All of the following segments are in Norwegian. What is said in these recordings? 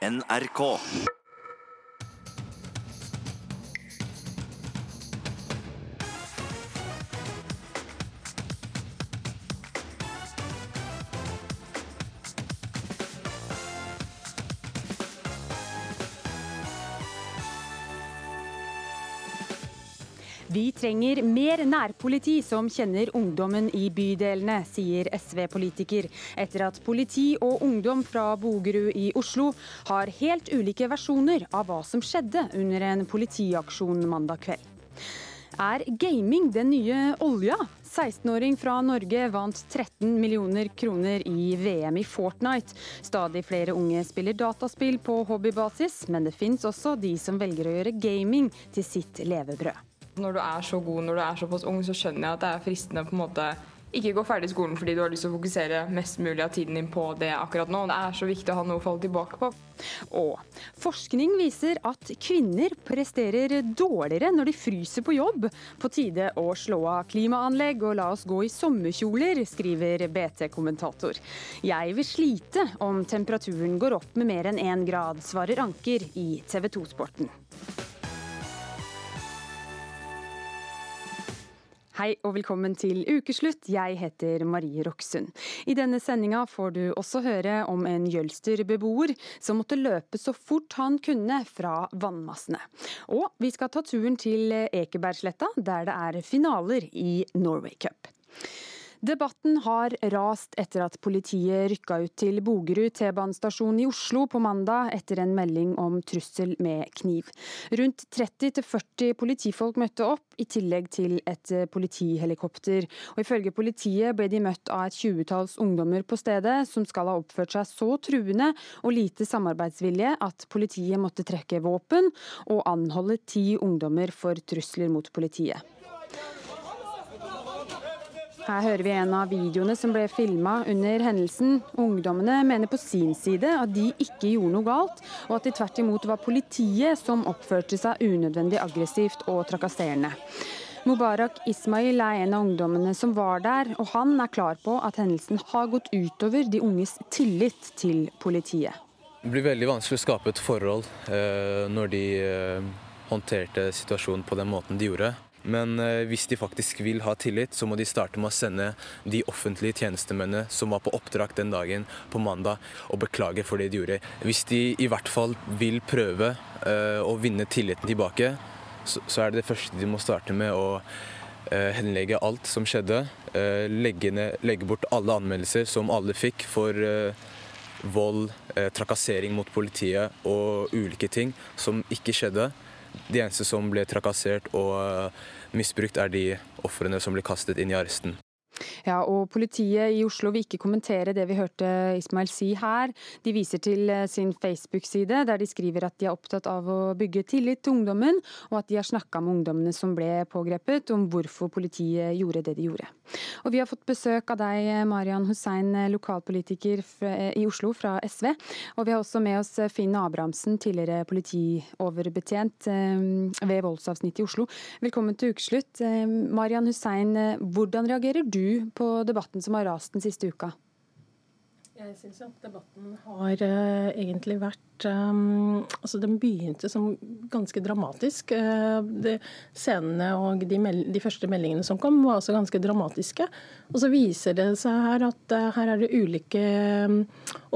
NRK. Vi trenger mer nærpoliti som kjenner ungdommen i bydelene, sier SV-politiker, etter at politi og ungdom fra Bogerud i Oslo har helt ulike versjoner av hva som skjedde under en politiaksjon mandag kveld. Er gaming den nye olja? 16-åring fra Norge vant 13 millioner kroner i VM i Fortnite. Stadig flere unge spiller dataspill på hobbybasis, men det fins også de som velger å gjøre gaming til sitt levebrød. Når du er så god når du er såpass ung, så skjønner jeg at det er fristende på en måte ikke gå ferdig i skolen fordi du har lyst til å fokusere mest mulig av tiden din på det akkurat nå. Det er så viktig å ha noe å falle tilbake på. Og forskning viser at kvinner presterer dårligere når de fryser på jobb. På tide å slå av klimaanlegg og la oss gå i sommerkjoler, skriver BT-kommentator. Jeg vil slite om temperaturen går opp med mer enn én grad, svarer Anker i TV 2-sporten. Hei og velkommen til ukeslutt. Jeg heter Marie Roksund. I denne sendinga får du også høre om en Jølster-beboer som måtte løpe så fort han kunne fra vannmassene. Og vi skal ta turen til Ekebergsletta, der det er finaler i Norway Cup. Debatten har rast etter at politiet rykka ut til Bogerud T-banestasjon i Oslo på mandag etter en melding om trussel med kniv. Rundt 30-40 politifolk møtte opp, i tillegg til et politihelikopter. Og Ifølge politiet ble de møtt av et tjuetalls ungdommer på stedet, som skal ha oppført seg så truende og lite samarbeidsvilje at politiet måtte trekke våpen og anholde ti ungdommer for trusler mot politiet. Her hører vi en av videoene som ble filma under hendelsen. Ungdommene mener på sin side at de ikke gjorde noe galt, og at det tvert imot var politiet som oppførte seg unødvendig aggressivt og trakasserende. Mubarak Ismail er en av ungdommene som var der, og han er klar på at hendelsen har gått utover de unges tillit til politiet. Det blir veldig vanskelig å skape et forhold eh, når de eh, håndterte situasjonen på den måten de gjorde. Men eh, hvis de faktisk vil ha tillit, så må de starte med å sende de offentlige tjenestemennene som var på oppdrag den dagen, på mandag, og beklage for det de gjorde. Hvis de i hvert fall vil prøve uh, å vinne tilliten tilbake, så, er det det første de må starte med å uh, henlegge alt som skjedde. Legge, ned, legge, bort alle anmeldelser som alle fikk for vold, trakassering mot politiet og ulike ting som ikke skjedde. De eneste som ble trakassert og eh, misbrukt, er de ofrene som ble kastet inn i arresten. Ja, og Politiet i Oslo vil ikke kommentere det vi hørte Ismail si her. De viser til eh, sin Facebook-side, der de skriver at de er opptatt av å bygge tillit til ungdommen, og at de har snakka med ungdommene som ble pågrepet, om hvorfor politiet gjorde det de gjorde. Og Vi har fått besøk av deg, Marian Hussein, lokalpolitiker i Oslo fra SV. Og vi har også med oss Finn Abrahamsen, tidligere politioverbetjent eh, ved voldsavsnittet i Oslo. Velkommen til ukeslutt. Eh, Marian Hussein, hvordan reagerer du på debatten som har rast den siste uka? Jeg syns at debatten har uh, egentlig vært um, Altså, den begynte som ganske dramatisk. Uh, de scenene og de, de, første meldingene som kom, var også ganske dramatiske. Og så viser det seg her at uh, her er det ulike um,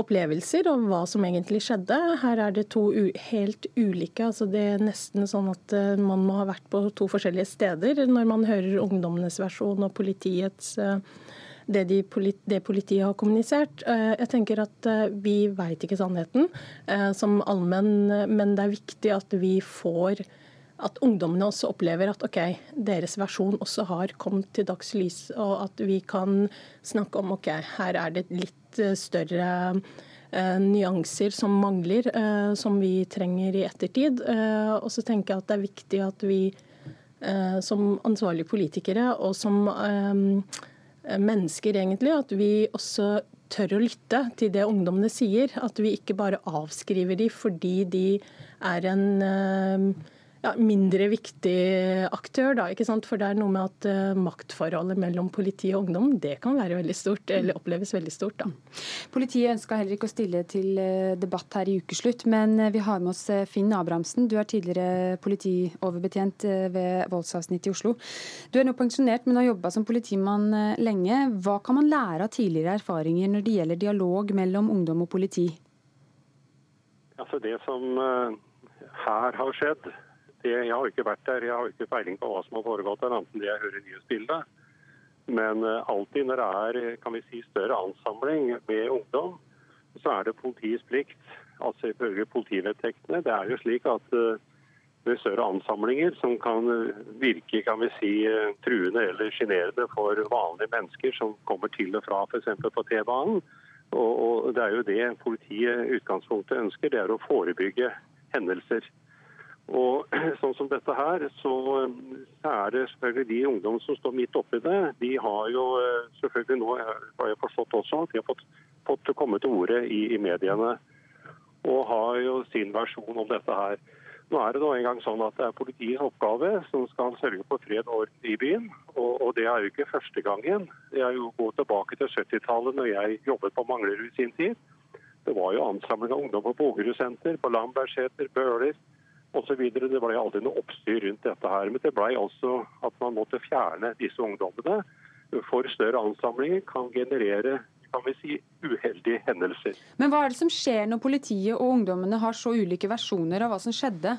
opplevelser av hva som egentlig skjedde. Her er det to helt ulike. altså Det er nesten sånn at man må ha vært på to forskjellige steder når man hører ungdommenes versjon og politiets uh, det, de, det politiet har kommunisert. Eh, jeg tenker at eh, Vi vet ikke sannheten eh, som allmenn, men det er viktig at vi får at ungdommene også opplever at ok, deres versjon også har kommet til dagslys, og at vi kan snakke om ok, her er det litt større eh, nyanser som mangler, eh, som vi trenger i ettertid. Eh, og så tenker jeg at det er viktig at vi som ansvarlige politikere og som Eh, mennesker, egentlig. At vi også tør å lytte til det ungdommene sier. At vi ikke bare avskriver dem fordi de er en, eh, ja, mindre viktig aktør. Da, ikke sant? For det er noe med at uh, maktforholdet mellom politi og ungdom det kan være veldig stort, eller oppleves veldig stort. da. Politiet ønska heller ikke å stille til uh, debatt her i ukeslutt, men uh, vi har med oss Finn Abrahamsen. Du er tidligere politioverbetjent ved voldsavsnittet i Oslo. Du er nå pensjonert, men har jobba som politimann lenge. Hva kan man lære av tidligere erfaringer når det gjelder dialog mellom ungdom og politi? Altså Det som her har skjedd, det, jeg har ikke vært der, jeg har ikke peiling på hva som har foregått der, annet enn det jeg hører nyhetsbildet. Men uh, alltid når det er kan vi si, større ansamling med ungdom, så er det politiets plikt, altså ifølge politivedtektene. Det er jo slik at ved større ansamlinger som kan virke kan vi si, truende eller sjenerende for vanlige mennesker som kommer til og fra f.eks. på T-banen. Og, og, Det er jo det politiet utgangspunktet ønsker, det er å forebygge hendelser. Og sånn som dette her, så er det selvfølgelig de ungdom som står midt oppi det. De har jo eh, selvfølgelig nå, har jeg forstått også, at de har fått, fått komme til orde i, i, mediene. Og har jo sin versjon om dette her. Nå er det da engang sånn at det er politiets oppgave som skal sørge for fred og orden i byen. Og, og, det er jo ikke første gangen. Er jo gått tilbake til 70-tallet, når jeg jobbet på Manglerud sin tid. Det var jo ansamling av ungdom på Bogerud senter, på Lambertseter, Bøler osv. Det ble aldri noe oppstyr rundt dette her. Men det ble altså at man måtte fjerne disse ungdommene. For større ansamlinger kan generere kan vi si, uheldige hendelser. Men hva er det som skjer når politiet og ungdommene har så ulike versjoner av hva som skjedde?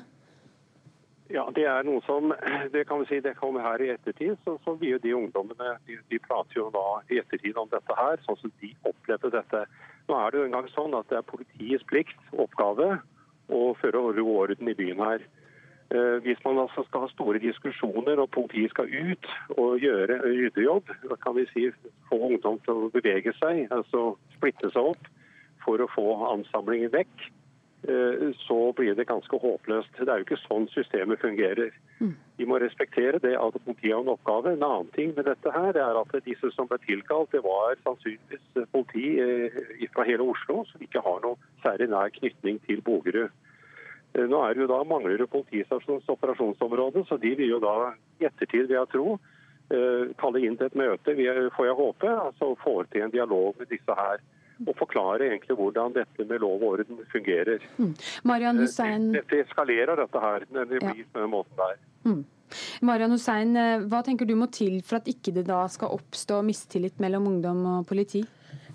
Ja, Det er noe som det kan vi si, det kommer her i ettertid. Så, så vi jo de ungdommene de, de, prater jo da i ettertid om dette her, sånn som de opplevde dette. Nå er det jo engang sånn at det er politiets plikt, oppgave, og føre ro orden i byen her. Eh, hvis man altså skal ha store diskusjoner og politiet skal ut og gjøre ryddejobb, kan vi si få ungdom til å bevege seg, altså splitte seg opp for å få ansamlingen vekk, så blir det ganske håpløst. Det er jo ikke sånn systemet fungerer. Mm. Vi må respektere det at politiet har en oppgave. En annen ting med dette her er at disse som ble tilkalt, det var sannsynligvis politi eh, fra hele Oslo som ikke har noe særlig nær knytning til Bogerud. Eh, nå er det jo da Manglerud politistasjons operasjonsområde, så de vil jo da i ettertid, vil jeg tro, eh, kalle inn til et møte, får jeg håpe, altså få til en dialog med disse her. Og forklare egentlig hvordan dette med lov og orden fungerer. Mm. Marian Hussein... Dette eskalerer dette her når det blir ja. på den måten der. Mm. Marian Hussein, eh, hva tenker du må til for at ikke det da skal oppstå mistillit mellom ungdom og politi?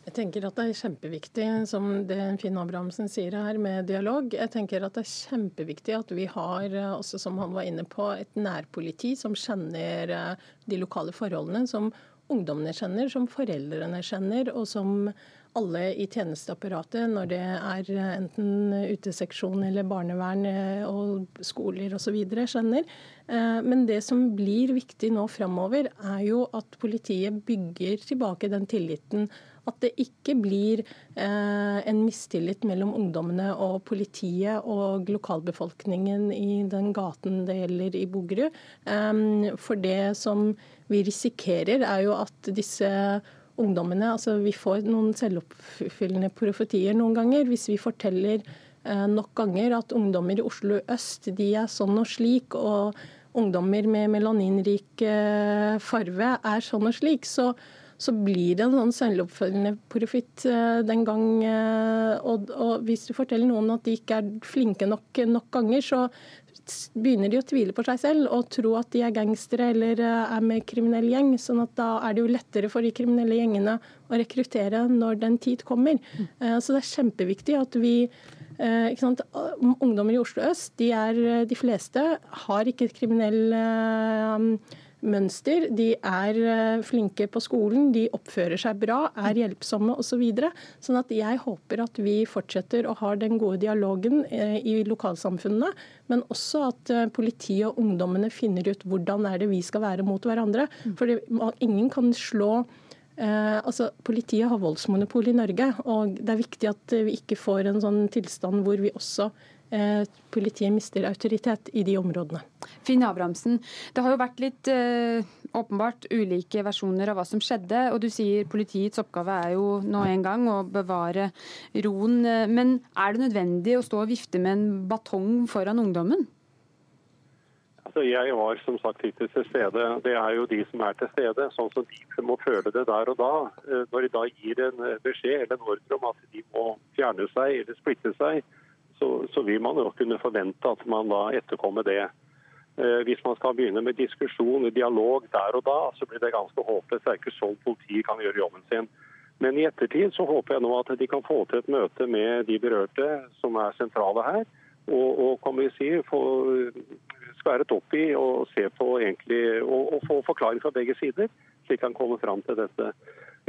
Jeg tenker at Det er kjempeviktig, som det Finn Abrahamsen sier her, med dialog. Jeg tenker at Det er kjempeviktig at vi har, eh, også som han var inne på, et nærpoliti som kjenner eh, de lokale forholdene. Som ungdommene kjenner, som foreldrene kjenner, og som alle i tjenesteapparatet, når det er enten uteseksjon eller barnevern eh, og skoler osv., skjønner. Eh, men det som blir viktig nå framover, er jo at politiet bygger tilbake den tilliten. At det ikke blir eh, en mistillit mellom ungdommene og politiet og lokalbefolkningen i den gaten det gjelder i Bogerud. For det som vi risikerer, er jo at disse ungdommene. Altså, vi får noen selvoppfyllende profetier noen ganger. Hvis vi forteller eh, nok ganger at ungdommer i Oslo øst de er sånn og slik, og ungdommer med melaninrik eh, farve er sånn og slik, så, så blir det en sånn selvoppfølgende profitt eh, den gang. Og, og, hvis du forteller noen at de ikke er flinke nok nok ganger, så begynner de å tvile på seg selv og tro at de er gangstere eller eh, er med kriminell gjeng. sånn at da er det jo lettere for de kriminelle gjengene å rekruttere når den tid kommer. Mm. Så det er kjempeviktig at vi Ungdommer i Oslo øst, de, er, de fleste har ikke et kriminell mønster. De er eh, flinke på skolen, de oppfører seg bra, er hjelpsomme osv. Så videre. sånn at jeg håper at vi fortsetter å ha den gode dialogen eh, i lokalsamfunnene. Men også at eh, politiet og ungdommene finner ut hvordan er det vi skal være mot hverandre. Mm. For ingen kan slå Eh, altså, Politiet har voldsmonopol i Norge, og det er viktig at vi ikke får en sånn tilstand hvor vi også politiet mister autoritet i de områdene. Finn Abrahamsen, det har jo vært litt uh, åpenbart ulike versjoner av hva som skjedde. Og du sier politiets oppgave er jo nå en gang å bevare roen. Men er det nødvendig å stå og vifte med en batong foran ungdommen? Altså, jeg var som sagt ikke til stede. Det er jo de som er til stede, sånn som de må føle det der og da. Eh, når de da gir en eh, beskjed eller en ordre om at de må fjerne seg eller splitte seg, så, så vil man jo kunne forvente at man da etterkommer det. Eh, hvis man skal begynne med diskusjon og dialog der og da, så blir det ganske håpløst. Det er ikke sånn politiet kan gjøre jobben sin. Men i ettertid så håper jeg nå at de kan få til et møte med de berørte som er sentrale her. Og, og kan vi si, få skværet opp i og se på egentlig, og, og få forklaring fra begge sider, slik han kommer fram til dette.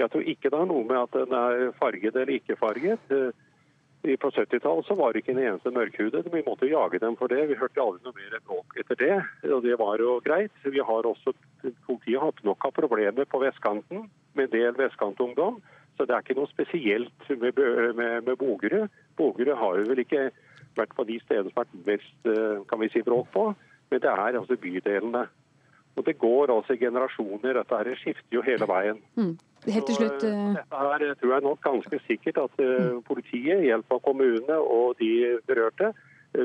Jeg tror ikke det har noe med at den er farget eller ikke farget. På 70-tallet så var det ikke en eneste mørkhudet. Vi måtte jage dem for det. Vi hørte aldri noe mer bråk etter det. og Det var jo greit. Vi har også, Politiet har hatt nok av problemer på vestkanten med en del vestkantungdom. Så det er ikke noe spesielt med, med, med Bogerud. Bogerud har jo vel ikke vært på de stedene som har vært mest eh, kan vi si, bråk på, men det er altså bydelene. Og Det går altså i generasjoner. Dette her skifter jo hele veien. Mm. Helt til slutt... Så, uh... dette her tror jeg nok ganske sikkert at uh, politiet, hjelp av kommunene og de berørte,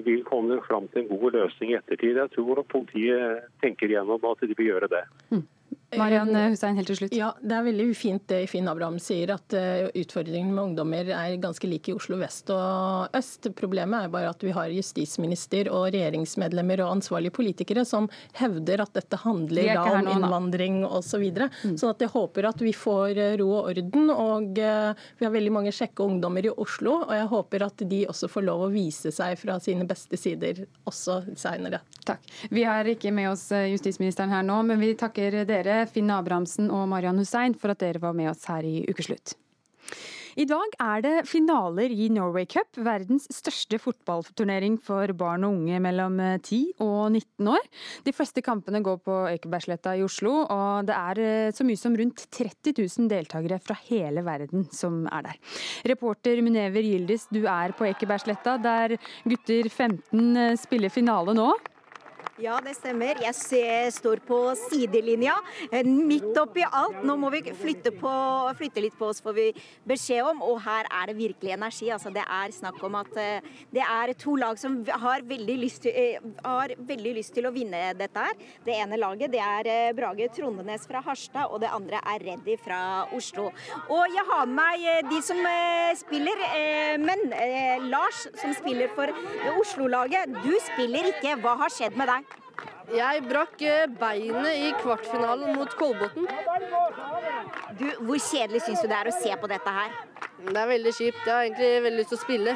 vil komme fram til en god løsning i ettertid. Jeg tror at politiet tenker gjennom at de vil gjøre det. Mm. Mariann eh, Hussein, helt til slutt. Ja, Det er veldig ufint det Finn Abraham sier, at utfordringene med ungdommer er ganske like i Oslo vest og øst. Problemet er bare at vi har justisminister og regjeringsmedlemmer og ansvarlige politikere som hevder at dette handler da om innvandring osv. Så mm. sånn at jeg håper at vi får eh, ro og orden. og Vi har veldig mange kjekke ungdommer i Oslo, og jeg håper at de også får lov å vise seg fra sine beste sider også seinere. Takk. Vi har ikke med oss justisministeren her nå, men vi takker dere Finn Abrahamsen og Marian Hussein, for at dere var med oss her i Ukeslutt. I dag er det finaler i Norway Cup, verdens største fotballturnering for barn og unge mellom 10 og 19 år. De fleste kampene går på Ekebergsletta i Oslo, og det er eh, så mye som rundt 30 000 deltakere fra hele verden som er der. Reporter Munever Gildis, du er på Ekebergsletta, der gutter 15 eh, spiller finale nå. Ja, det stemmer. Jeg står på sidelinja, eh, midt oppi alt. Nå må vi flytte, på, flytte, litt på oss, får vi beskjed om. Og her er det virkelig energi. Altså, det er snakk om at eh, det er to lag som har veldig, lyst til, eh, veldig lyst til å vinne dette her. Det ene laget det er Brage Trondenes fra Harstad, og det andre er Reddy fra Oslo. Og jeg har med meg de som spiller, men Lars som spiller for Oslo-laget, du spiller ikke. Hva har skjedd med deg? Jeg brakk eh, beinet i kvartfinalen mot Kolbotn. Du, hvor kjedelig syns du det er å se på dette her? Det er veldig kjipt. Jeg har egentlig veldig lyst til å spille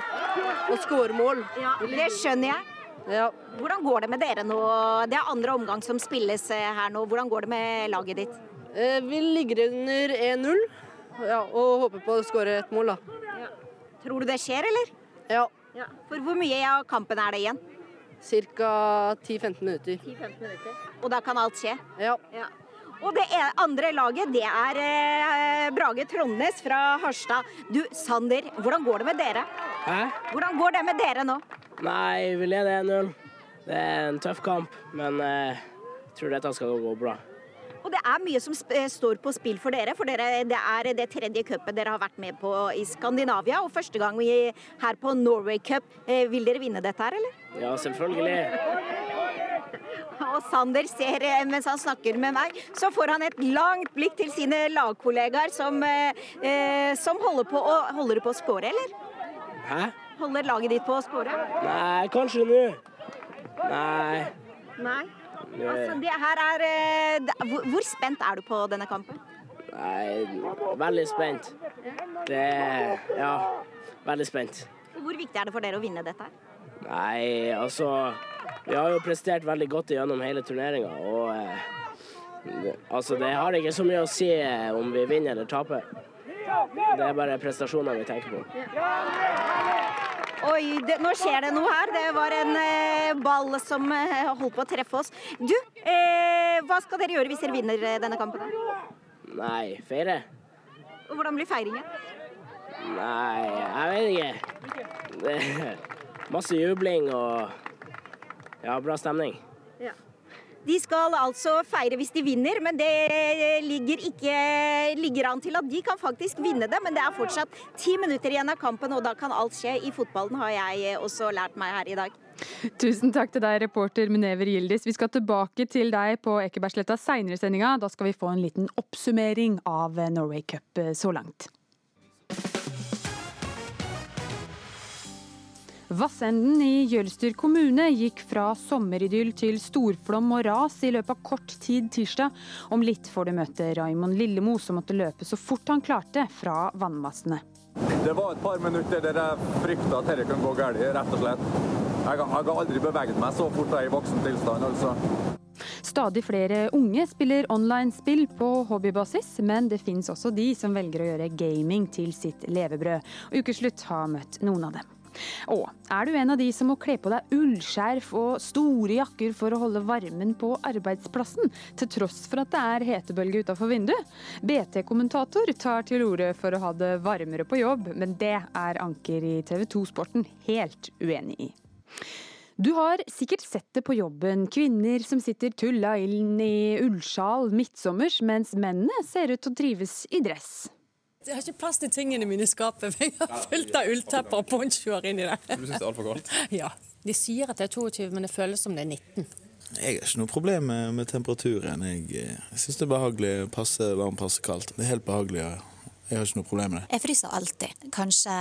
og skåre mål. Ja, det skjønner jeg. Ja. Hvordan går det med dere nå? Det er andre omgang som spilles eh, her nå. Hvordan går det med laget ditt? Eh, vi ligger under 1-0 ja, og håper på å skåre et mål, da. Ja. Tror du det skjer, eller? Ja. For hvor mye av kampen er det igjen? Ca. 10-15 minutter. 10-15 minutter. Og da kan alt skje? Ja. ja. Og det andre laget, det er eh, Brage Trondnes fra Harstad. Du, Sander, hvordan går det med dere? Hæ? Hvordan går det med dere nå? Nei, vi leder 1-0. Det er en tøff kamp, men eh, jeg tror dette skal gå bra. Og det er mye som står på spill for dere. For dere, det er det tredje cupet dere har vært med på i Skandinavia. Og første gang vi her på Norway Cup. Eh, vil dere vinne dette her, eller? Ja, selvfølgelig. Og Sander ser, eh, mens han snakker med meg, så får han et langt blikk til sine lagkollegaer som, eh, som holder på å Holder du på å score, eller? Hæ? Holder laget ditt på å score? Nei, kanskje nå. Nei. Nei. Altså, det her er eh, hvor, hvor, spent er du på denne kampen? Nei, veldig spent. Det Ja, veldig spent. Hvor viktig er det for dere å vinne dette? Nei, altså Vi har jo prestert veldig godt gjennom hele turneringa, og eh, altså, det har ikke så mye å si eh, om vi vinner eller taper. Det er bare prestasjoner vi tenker på. Oi, det, nå skjer det noe her. Det var en eh, ball som eh, holdt på å treffe oss. Du, eh, hva skal dere gjøre hvis dere vinner eh, denne kampen? Nei, feire. Og hvordan blir feiringen? Nei, jeg vet ikke. Det masse jubling og ja, bra stemning. De skal altså feire hvis de vinner, men det ligger ikke ligger an til at de kan faktisk vinne det. Men det er fortsatt ti minutter igjen av kampen, og da kan alt skje. I fotballen har jeg også lært meg her i dag. Tusen takk til deg, reporter Munever Gildis. Vi skal tilbake til deg på Ekebergsletta seinere i sendinga. Da skal vi få en liten oppsummering av Norway Cup så langt. Vassenden i Jølster kommune gikk fra sommeridyll til storflom og ras i løpet av kort tid tirsdag. Om litt får du møte Raimond Lillemo, som måtte løpe så fort han klarte fra vannmassene. Det var et par minutter der jeg frykta at dette kunne gå galt, rett og slett. Jeg, jeg har aldri beveget meg så fort jeg er i voksen tilstand, altså. Stadig flere unge spiller online-spill på hobbybasis, men det finnes også de som velger å gjøre gaming til sitt levebrød. Ukeslutt har møtt noen av dem. Og er du en av de som må kle på deg ullskjerf og store jakker for å holde varmen på arbeidsplassen, til tross for at det er hetebølge utafor vinduet? BT-kommentator tar til orde for å ha det varmere på jobb, men det er Anker i TV 2-sporten helt uenig i. Du har sikkert sett det på jobben, kvinner som sitter tulla inn i ullsjal midtsommers, mens mennene ser ut til å trives i dress. Jeg har ikke plass til tingene mine i skapet. Jeg har fullt av ulltepper og ponchoer inni der. Du syns det er altfor kaldt? Ja. De sier at det er 22, men det føles som det er 19. Jeg har ikke noe problem med, med temperaturen. Jeg, eh, jeg syns det er behagelig passe varmt, passe kaldt. Det er helt behagelig. Jeg har ikke noe problem med det. Jeg fryser alltid. Kanskje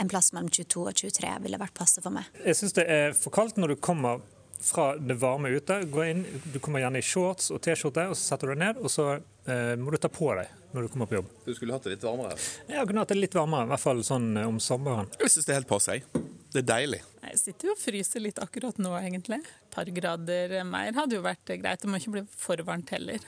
en plass mellom 22 og 23 ville vært passe for meg. Jeg syns det er for kaldt når du kommer fra det varme ute. Gå inn, du kommer gjerne i shorts og T-skjorte, og så setter du deg ned, og så eh, må du ta på deg når du kommer på jobb. Du skulle hatt det litt varmere? Ja, jeg kunne hatt det litt varmere, i hvert fall sånn eh, om sommeren. Jeg syns det er helt passe, seg. Det er deilig. Jeg sitter jo og fryser litt akkurat nå, egentlig. Et par grader mer hadde jo vært greit. Det må ikke bli for varmt heller.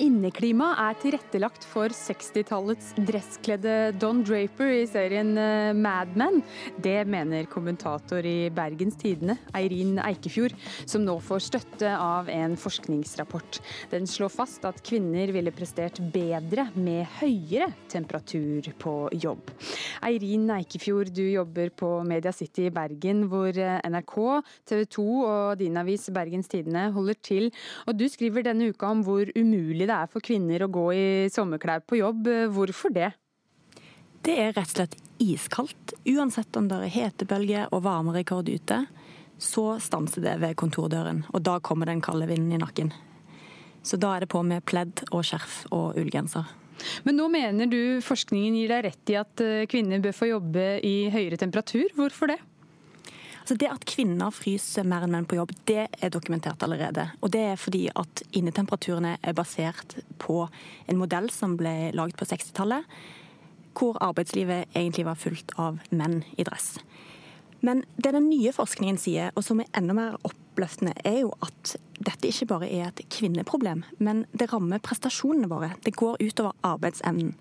Inneklima er tilrettelagt for 60-tallets dresskledde Don Draper i serien eh, Mad Men. Det mener kommentator i Bergens Tidende, Eirin Eikefjord, som nå får støtte av en forskningsrapport. Den slår fast at kvinner ville prestert bedre med høyere temperatur på jobb. Eirin Eikefjord, du jobber på Media City i Bergen, hvor eh, NRK, TV 2 og din avis Bergens Tidende holder til. Og du skriver denne uka om hvor umulig det er for kvinner å gå i sommerklær på jobb. Hvorfor det? Det er rett og slett iskaldt. Uansett om det er hetebølge og varmerekord ute, så stanser det ved kontordøren. Og da kommer den kalde vinden i nakken. Så da er det på med pledd og skjerf og ullgenser. Men nå mener du forskningen gir deg rett i at eh, kvinner bør få jobbe i høyere temperatur. Hvorfor det? Altså det at kvinner fryser mer enn menn på jobb, det er dokumentert allerede. Og det er fordi at innetemperaturene er basert på en modell som ble laget på 60-tallet, hvor arbeidslivet egentlig var fullt av menn i dress. Men det den nye forskningen sier, og som er enda mer oppløftende, er jo at dette ikke bare er et kvinneproblem, men det rammer prestasjonene våre. Det går utover arbeidsevnen.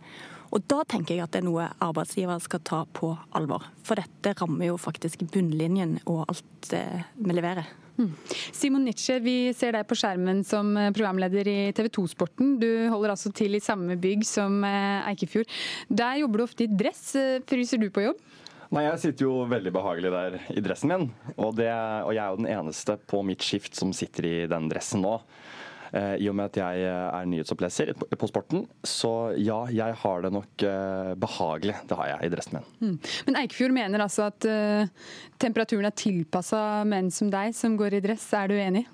Og Da tenker jeg at det er noe arbeidsgiver skal ta på alvor. For dette rammer jo faktisk bunnlinjen og alt vi leverer. Hmm. Simon Nitsche, vi ser deg på skjermen som eh, programleder i TV 2-sporten. Du holder altså til i samme bygg som eh, Eikefjord. Der jobber du ofte i dress. Eh, fryser du på jobb? Nei, Jeg sitter jo veldig behagelig der i dressen min. Og, det, og jeg er jo den eneste på mitt skift som sitter i den dressen nå. Eh, I og med at jeg eh, er nyhetsoppleser på Sporten, så ja, jeg har det nok eh, behagelig. Det har jeg i dressen min. Mm. Men Eikefjord mener altså at uh, temperaturen er tilpassa menn som deg, som går i dress. Er du enig?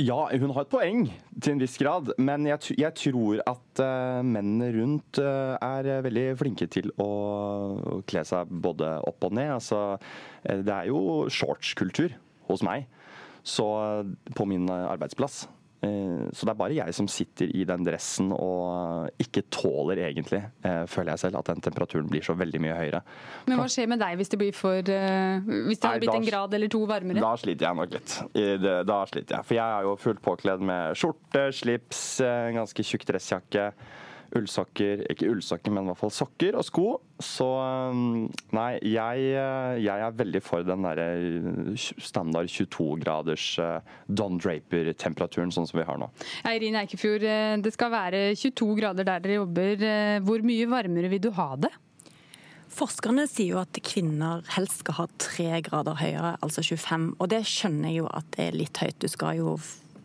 Ja, hun har et poeng til en viss grad, men jeg, jeg tror at uh, mennene rundt uh, er veldig flinke til å kle seg både opp og ned. Altså, det er jo shortskultur hos meg så på min arbeidsplass. Eh, så det er bare jeg som sitter i den dressen og ikke tåler egentlig, eh, føler jeg selv, at den temperaturen blir så veldig mye høyere. Men hva skjer med deg hvis det blir for eh, Hvis det har blitt en grad eller to varmere? Da sliter jeg nok litt. Da sliter jeg. For jeg er jo fullt påkledd med skjorte, slips, ganske tjukk dressjakke ullsokker Ikke ullsokker, men i hvert fall sokker og sko. Så um, nei, jeg, uh, jeg er veldig for den derre uh, standard 22-graders uh, Don Draper-temperaturen, sånn som vi har nå. Eirin Eikefjord, det skal være 22 grader der dere jobber. Hvor mye varmere vil du ha det? Forskerne sier jo at kvinner helst skal ha tre grader høyere, altså 25. Og det skjønner jeg jo at det er litt høyt. Du skal jo,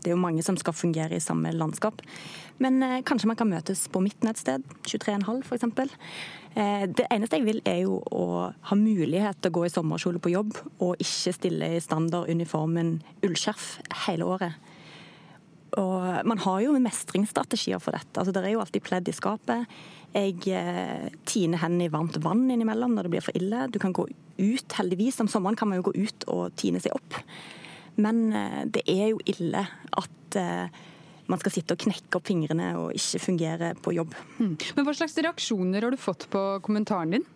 det er jo mange som skal fungere i samme landskap. Men eh, kanskje man kan møtes på midten et sted. 23,5 f.eks. Eh, det eneste jeg vil er jo å ha mulighet til å gå i sommerkjole på jobb, og ikke stille i standarduniformen ullskjerf hele året. Og man har jo mestringsstrategier for dette. Altså, det er jo alltid pledd i skapet. Jeg eh, tiner hendene i varmt vann innimellom når det blir for ille. Du kan gå ut, heldigvis. Om sommeren kan man jo gå ut og tine seg opp. Men eh, det er jo ille at eh, man skal sitte og knekke opp fingrene og ikke fungere på jobb. Mm. Men Hva slags reaksjoner har du fått på kommentaren din?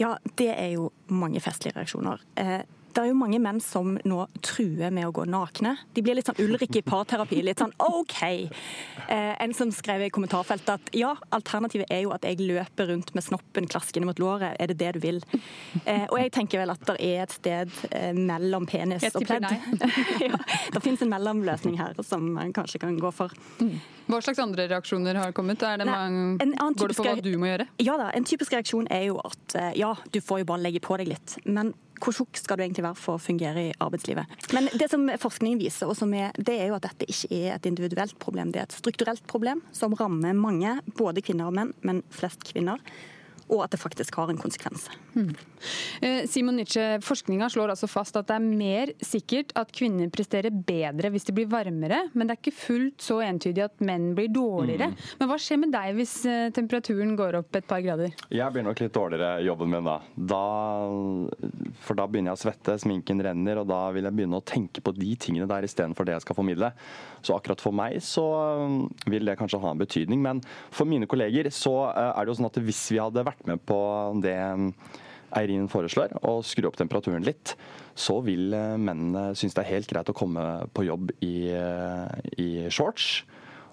Ja, det er jo mange festlige reaksjoner. Eh, det er jo mange menn som nå truer med å gå nakne. De blir litt sånn Ulrik i parterapi. Litt sånn OK. Eh, en som skrev i kommentarfeltet at ja, alternativet er jo at jeg løper rundt med snoppen klaskende mot låret. Er det det du vil? Eh, og jeg tenker vel at det er et sted eh, mellom penis og pledd. ja, det finnes en mellomløsning her som man kanskje kan gå for. Mm. Hva slags andre reaksjoner har kommet? Det man, går det på hva du må gjøre? Ja da, En typisk reaksjon er jo at ja, du får jo bare legge på deg litt. Men hvor tjukk skal du egentlig være for å fungere i arbeidslivet? Men det som forskningen viser, er, det er jo at dette ikke er et individuelt problem. Det er et strukturelt problem som rammer mange, både kvinner og menn, men flest kvinner og at det faktisk har en konsekvens. Mm. Simon Nietzsche, Forskninga slår altså fast at det er mer sikkert at kvinner presterer bedre hvis de blir varmere, men det er ikke fullt så entydig at menn blir dårligere. Mm. Men hva skjer med deg hvis eh, temperaturen går opp et par grader? Jeg blir nok litt dårligere i jobben min da. da. For da begynner jeg å svette, sminken renner, og da vil jeg begynne å tenke på de tingene der istedenfor det jeg skal formidle. Så akkurat for meg så vil det kanskje ha en betydning, men for mine kolleger så er det jo sånn at hvis vi hadde vært vært med på det Eirin foreslår, å skru opp temperaturen litt, så vil eh, mennene synes det er helt greit å komme på jobb i, eh, i shorts.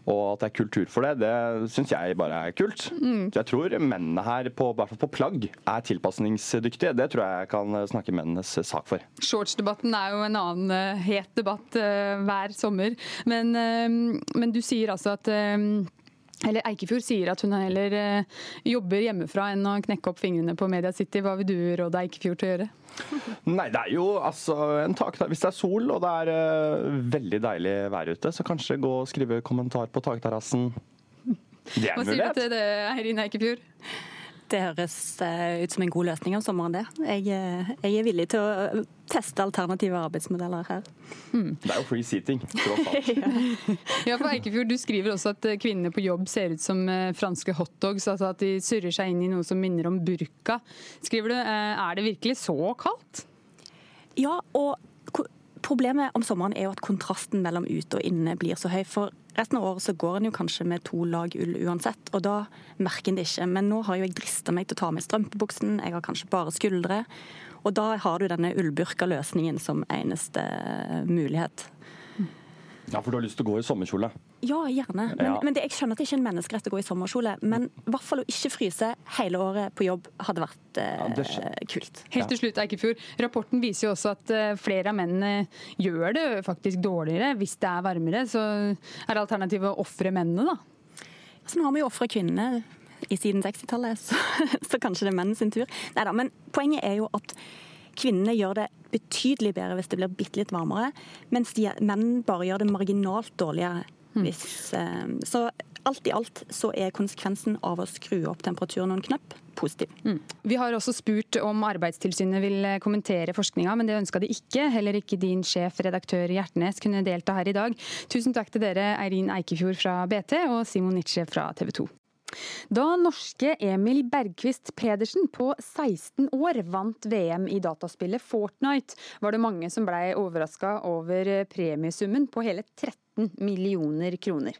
Og at det er kultur for det, det syns jeg bare er kult. Mm. Jeg tror mennene her, på, hvert fall på plagg, er tilpasningsdyktige. Det tror jeg kan snakke mennenes sak for. Shortsdebatten er jo en annen het debatt hver sommer. Men, men, du sier altså at eller Eikefjord sier at hun heller eh, jobber hjemmefra enn å knekke opp fingrene på Media City. Hva vil du råde Eikefjord til å gjøre? Nei, det er jo altså en tak Hvis det er sol og det er uh, veldig deilig vær ute, så kanskje gå og skrive kommentar på takterrassen. Det er en mulighet. Hva sier du til det, Eirin Eikefjord? Det høres eh, ut som en god løsning om sommeren, det. Jeg, eh, jeg er villig til å teste alternative arbeidsmodeller her. Mm. Det er jo free seating, tross alt. ja, for Eikefjord, du skriver også at eh, kvinnene på jobb ser ut som franske hotdogs. Altså at de surrer seg inn i noe som minner om burka. Skriver du, Er det virkelig så kaldt? Ja, og Problemet om sommeren er jo at kontrasten mellom ute og inne blir så høy. For resten av året så går en jo kanskje med to lag ull uansett, og da merker en det ikke. Men nå har jo jeg drista meg til å ta med strømpebuksen, jeg har kanskje bare skuldre. Og da har du denne ullburka-løsningen som eneste mulighet. Ja, For du har lyst til å gå i sommerkjole? Ja, gjerne. Men, ja. men det, jeg skjønner at det ikke er en menneskerett å gå i sommerkjole. Men i hvert fall å ikke fryse hele året på jobb hadde vært eh, ja, kult. Helt til slutt, Eikefjord. Rapporten viser jo også at eh, flere av mennene gjør det faktisk dårligere hvis det er varmere. Så er alternativet å ofre mennene, da? Så nå har vi jo ofra kvinnene i siden 60-tallet, så, så, kanskje det er mennene sin tur. Neida, men poenget er jo at Kvinnene gjør det betydelig bedre hvis det blir bitte litt varmere, mens de, menn bare gjør det marginalt dårligere. Mm. Hvis, mm. Så alt i alt så er konsekvensen av å skru opp temperaturen noen knapp positiv. Mm. Vi har også spurt om Arbeidstilsynet vil eh, kommentere forskninga, men det ønska de ikke. Heller ikke din sjef, redaktør Hjertnes, kunne delta her i dag. Tusen takk til dere, Eirin Eikefjord fra BT og Simon Nitsche fra TV 2. Da norske Emil Bergquist Pedersen på 16 år vant VM i dataspillet Fortnite, var det mange som blei overraska over premiesummen på hele 13 millioner kroner.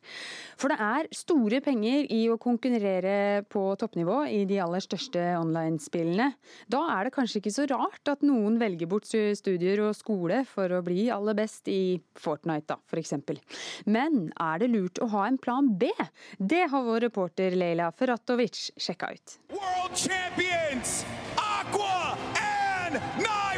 For det er store penger i å konkurrere på toppnivå i de aller største online-spillene. Da er det kanskje ikke så rart at noen velger bort studier og skole for å bli aller best i Fortnite, da, f.eks. Men er det lurt å ha en plan B? Det har vår reporter Leila Ferratovic sjekka ut. World champions, Aqua and Nairo!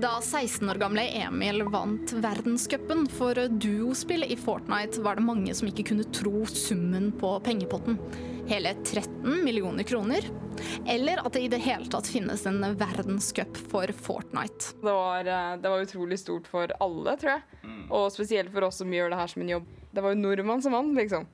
Da 16 år gamle Emil vant verdenscupen for duospill i Fortnite, var det mange som ikke kunne tro summen på pengepotten. hele 13 millioner kroner, eller at det i det hele tatt finnes en verdenscup for Fortnite. Det var, eh, det var utrolig stort for alle, tror jeg. Og spesielt for oss som gjør det her som en jobb. Det var jo nordmann som vant, liksom.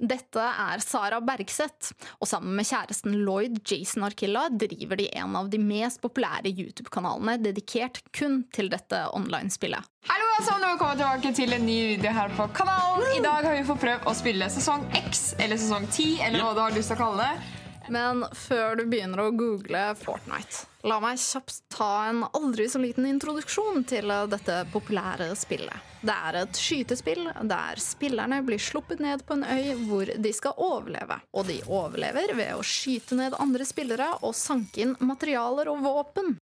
Dette er Sara Bergseth, og sammen med kjæresten Lloyd Jason Arkilla driver de en av de mest populære YouTube-kanalene dedikert kun til dette online-spillet. Hallo alle sammen, og velkommen tilbake til en ny video her på kanalen. I dag har vi fått prøvd å spille sesong X, eller sesong 10, eller hva du har lyst til å kalle det. Men før du begynner å google Fortnite, la meg kjapt ta en aldri så liten introduksjon til dette populære spillet. Det er et skytespill der spillerne blir sluppet ned på en øy hvor de skal overleve. Og de overlever ved å skyte ned andre spillere og sanke inn materialer og våpen.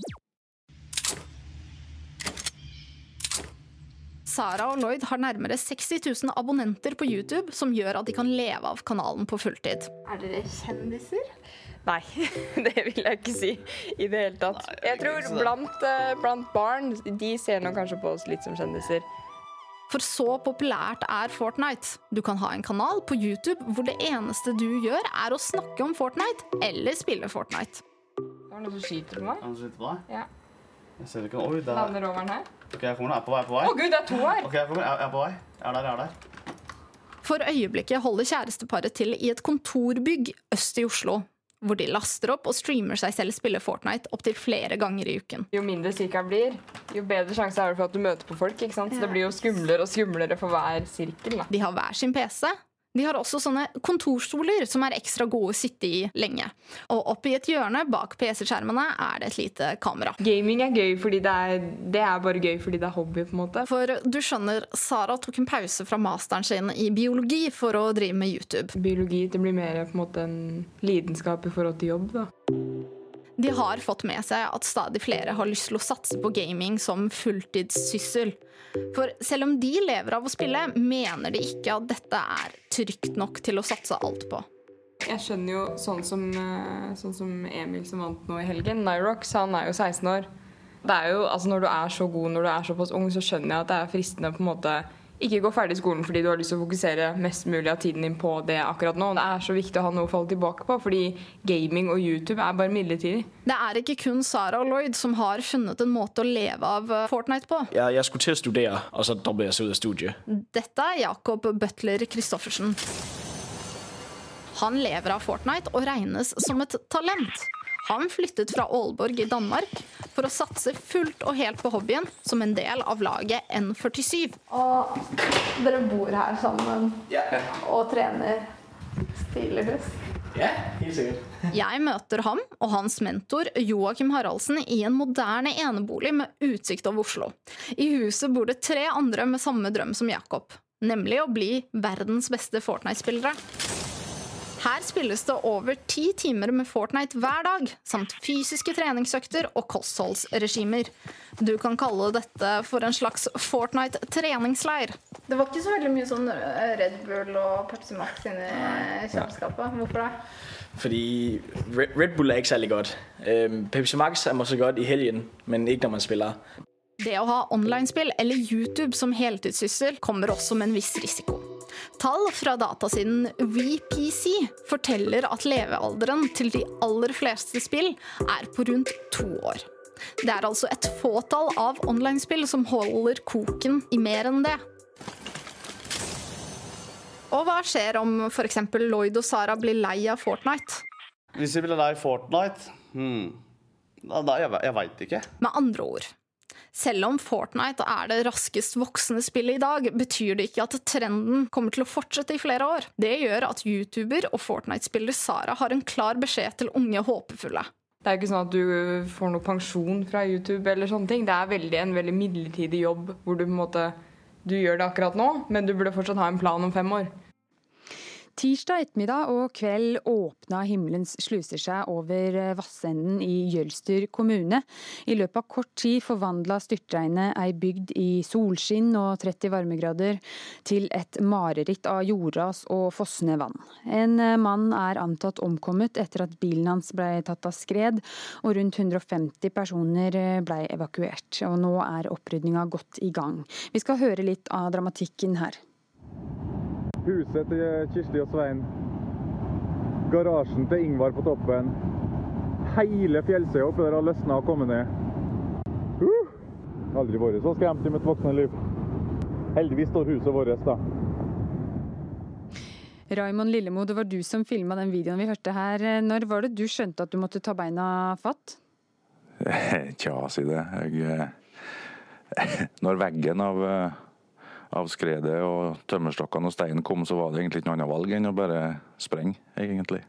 Sara og Lloyd har nærmere 60 000 abonnenter på YouTube, som gjør at de kan leve av kanalen på fulltid. Er dere kjendiser? Nei, det vil jeg ikke si i det hele tatt. Jeg tror blant, eh, blant barn, de ser nok kanskje på oss litt som kjendiser. For så populært er Fortnite. Du kan ha en kanal på YouTube hvor det eneste du gjør, er å snakke om Fortnite eller spille Fortnite. Det var noen som skyter på meg. Han skyter på deg? Ja. Jeg ser ikke. Oi, der. Lander over den her. Ok, jeg er på vei. Jeg er på vei. Å gud, det er to her! Ok, jeg, er på vei. Jeg er der, jeg er der. For øyeblikket holder kjæresteparet til i et kontorbygg øst i Oslo. Hvor de laster opp og streamer seg selv spille Fortnite opptil flere ganger i uken. Jo mindre sirkelen blir, jo bedre sjanse er det for at du møter på folk. ikke sant? Så det blir jo skumlere og skumlere for hver sirkel. da. De har hver sin PC. De har også sånne kontorstoler som er ekstra gode å sitte i lenge. Og oppi et hjørne bak PC-skjermene er det et lite kamera. Gaming er gøy fordi det er, det er bare gøy fordi det er hobby. på en måte. For du skjønner, Sara tok en pause fra masteren sin i biologi for å drive med YouTube. Biologi det blir mer på en måte en lidenskap i forhold til jobb. da. De har fått med seg at stadig flere har lyst til å satse på gaming som fulltidssyssel. For selv om de lever av å spille, mener de ikke at dette er trygt nok til å satse alt på. Jeg skjønner jo sånn som, eh, sånn som Emil som vant nå i helgen, Nyrox, han er jo 16 år. Det er jo, altså Når du er så god, når du er såpass ung, så skjønner jeg at det er fristende på en måte ikke gå ferdig skolen fordi du har lyst til å fokusere mest mulig av tiden din på det akkurat nå. Det er så viktig å ha noe å falle tilbake på, fordi gaming og YouTube er bare midlertidig. Det er ikke kun Sara og Lloyd som har funnet en måte å leve av eh, Fortnite på. Ja, jeg skulle til å studere, og så ble jeg så ut av studiet. Dette er Jacob Butler Christoffersen. Han lever av Fortnite og regnes som et talent. Han flyttet fra Aalborg i Danmark for å satse fullt og helt på hobbyen som en del av laget N47. Og dere bor her sammen og trener stilig Ja, helt sikkert. Jeg møter ham og hans mentor Joakim Haraldsen i en moderne enebolig med utsikt over Oslo. I huset bor det tre andre med samme drøm som Jakob, nemlig å bli verdens beste Fortnite-spillere. Her spilles det over ti timer med Fortnite hver dag, samt fysiske treningsøkter og kostholdsregimer. Du kan kalle dette for en slags Fortnite-treningsleir. Det var ikke så veldig mye sånn Red Bull og Pepsi Max inni kjøleskapet. Hvorfor det? Fordi Red Red Bull er ikke særlig godt. Pepsi Max er måske godt i helgen, men ikke når man spiller. Det å ha online-spill eller YouTube som heltidssyssel kommer også med en viss risiko. Tall fra datasiden VPC forteller at levealderen til de aller fleste spill er på rundt to år. Det er altså et fåtall av online-spill som holder koken i mer enn det. Og hva skjer om f.eks. Lloyd og Sara blir lei av Fortnite? Hvis de blir lei Fortnite hmm. da, da, Jeg, jeg veit ikke. Med andre ord, selv om Fortnite er det raskest voksende spillet i dag, betyr det ikke at trenden kommer til å fortsette i flere år. Det gjør at YouTuber og Fortnite-spiller Sara har en klar beskjed til unge håpefulle. Det er ikke sånn at du får noe pensjon fra YouTube. eller sånne ting. Det er veldig, en veldig midlertidig jobb hvor du på en måte du gjør det akkurat nå, men du burde fortsatt ha en plan om fem år. Tirsdag ettermiddag og kveld åpna himmelens sluser seg over Vassenden i Jølster kommune. I løpet av kort tid forvandla styrtregnet ei bygd i solskinn og 30 varmegrader til et mareritt av jordras og fossende vann. En mann er antatt omkommet etter at bilen hans ble tatt av skred, og rundt 150 personer ble evakuert. Og nå er opprydninga godt i gang. Vi skal høre litt av dramatikken her. Huset til Kirsti og Svein garasjen til Ingvar på toppen. Hele fjellsida oppi der har løsna og kommet ned. Uh! Aldri vært så skremt i mitt voksne liv. Heldigvis står huset vårt, da. Raymond Lillemo, det var du som filma den videoen vi hørte her. Når var det du skjønte at du måtte ta beina fatt? Tja, si det. Jeg, eh, når veggen av, eh, av skredet og tømmerstokkene og steinen kom, så var det egentlig ikke noe annet valg enn å bare sprenge, egentlig.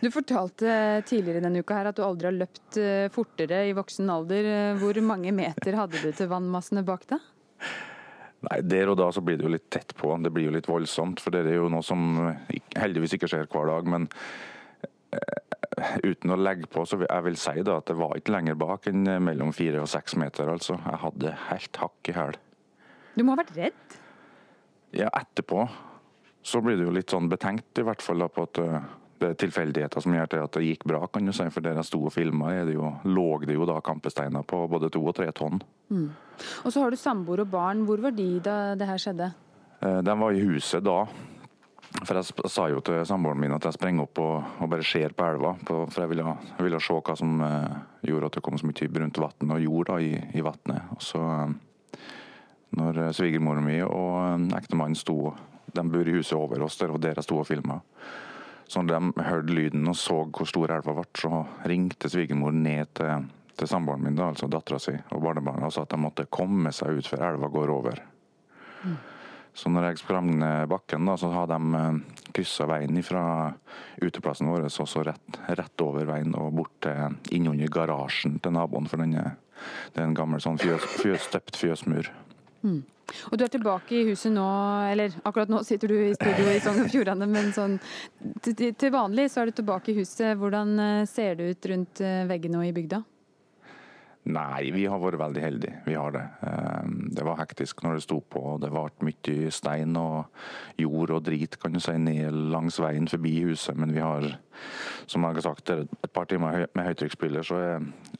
Du fortalte tidligere denne uka her at du aldri har løpt eh, fortere i voksen alder. Hvor mange meter hadde du til vannmassene bak deg? Nei, Der og da så blir det jo litt tett på. Det blir jo litt voldsomt. For det er jo noe som heldigvis ikke skjer hver dag. Men eh, uten å legge på, så jeg vil si da at det var ikke lenger bak enn mellom fire og seks meter. altså. Jeg hadde helt hakk i hæl. Du må ha vært redd? Ja, etterpå så blir du jo litt sånn betenkt, i hvert fall da på at eh, det er tilfeldigheter som gjør til at det gikk bra, kan du si. For der jeg sto og filma, lå det jo da kampesteiner på både to og tre tonn. Mm. Og så har du samboer og barn. Hvor var de da det her skjedde? Eh, de var i huset da. For jeg sa jo til samboeren min at jeg sprenger opp og, og bare ser på elva. På, for jeg ville, jeg ville, se hva som eh, gjorde at det kom så mye brunt vann og jord da, i, i vannet. Og så, når svigermoren min og eh, ektemannen sto De bor i huset over oss, der, og der jeg sto og filma. Så når de hørte lyden og så hvor stor elva ble, så ringte svigermor ned til, til samboeren min, da, altså dattera si, og barnebarna og sa at de måtte komme seg ut før elva går over. Mm. Så når jeg sprang ned bakken, da, så hadde de eh, kryssa veien fra uteplassen vår og så rett, rett, over veien og bort til innunder garasjen til naboen. For den er, det er en gammel sånn fjøs, fjøs, støpt fjøsmur. Mm. Og du er tilbake i huset nå, eller akkurat nå sitter du i studio i Sogn og Fjordane, men sånn til vanlig så er du tilbake i huset. Hvordan eh, ser det ut rundt eh, veggene og i bygda? Nei, vi har vært veldig heldige. Vi har det. Ehm, det var hektisk når det sto på. Det ble mye stein og jord og drit kan du si, ned langs veien forbi huset. Men vi har, som jeg har sagt, et par timer med høytrykksspiller, så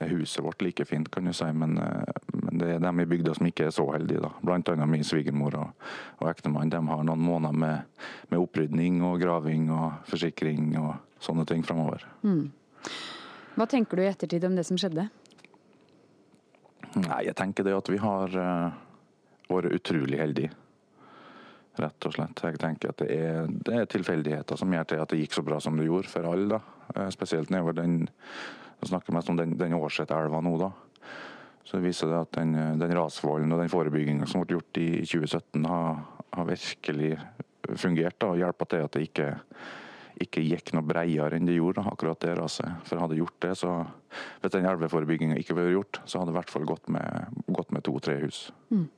er huset vårt like fint, kan du si. Men, eh, men det er dem i bygda som ikke er så heldige. da. Blant annet min svigermor og, og ektemann. De har noen måneder med, med opprydning og graving og forsikring og sånne ting framover. Mm. Hva tenker du i ettertid om det som skjedde? Nei, jeg tenker det at vi har uh, vært utrolig heldige. Rett og slett. Jeg tenker at det er, det er, tilfeldigheter som gjør til at det gikk så bra som det gjorde for alle. da. Uh, spesielt nedover den Jeg snakker mest om den, den Årsetelva nå, da. Så viser det at den, den rasvolden og den forebygginga som ble gjort i 2017, har, har virkelig fungert da, og hjulpet til at det ikke ikke gikk noe bredere enn det gjorde, akkurat det raset. For hadde gjort det, så Hvis den elveforebygginga ikke vært gjort, så hadde det i hvert fall gått med, med to-tre hus. Mm.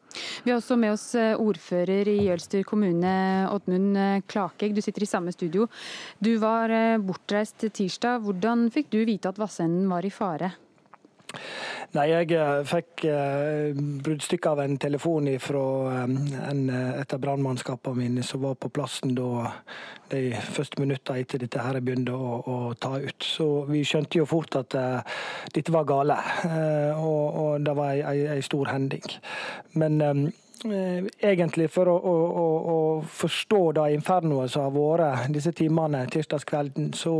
Vi har også med oss eh, ordfører i Jølster kommune, Oddmund eh, Klakegg. Du sitter i samme studio. Du var eh, bortreist tirsdag. Hvordan fikk du vite at Vassenden var i fare? Nei, Jeg eh, fikk eh, bruddstykke av en telefon fra en, et av brannmannskapene mine som var på plassen da de første minuttene etter dette her begynte å, å, ta ut. Så vi skjønte jo fort at uh, dette var gale, uh, og, og, det var ei, stor hending. Men Eh, egentlig for å, å, å, forstå det infernoet som har vært disse timene tirsdagskvelden, så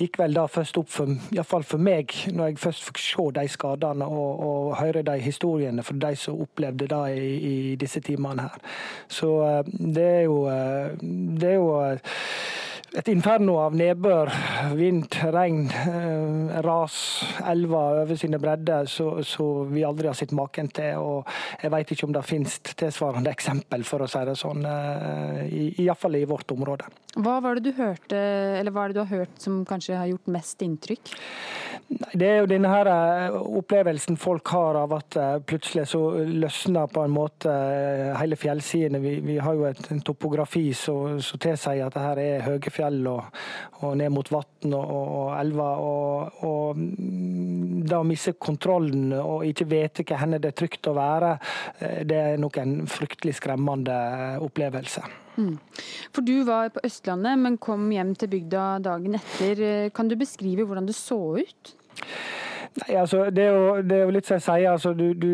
gikk vel det først opp for, iallfall for meg, når jeg først fikk se de skadene og, og høre de historiene fra de som opplevde det i, i disse timene her. Så eh, det er jo, eh, det er jo et inferno av nedbør, vind, regn, eh, ras, elver over sine bredder som vi aldri har sett maken til. og Jeg vet ikke om det finnes tilsvarende eksempel, for å si det sånn, eh, iallfall i vårt område. Hva var det du hørte, eller hva er det du har hørt som kanskje har gjort mest inntrykk? Det er jo denne her eh, opplevelsen folk har av at plutselig så løsner på en måte hele fjellsidene. Vi, vi har jo et, en topografi som tilsier at det her er høye fjell og, og ned mot vann og, og, elver. Og, og da å miste kontrollen og ikke vite hvor det er trygt å være, eh, det er nok en fryktelig skremmende opplevelse. Mm. For du var på Østlandet, men kom hjem til bygda dagen etter. Kan du beskrive hvordan det så ut? Nei, altså, det, er jo, det er jo litt som jeg sier, altså, du, du,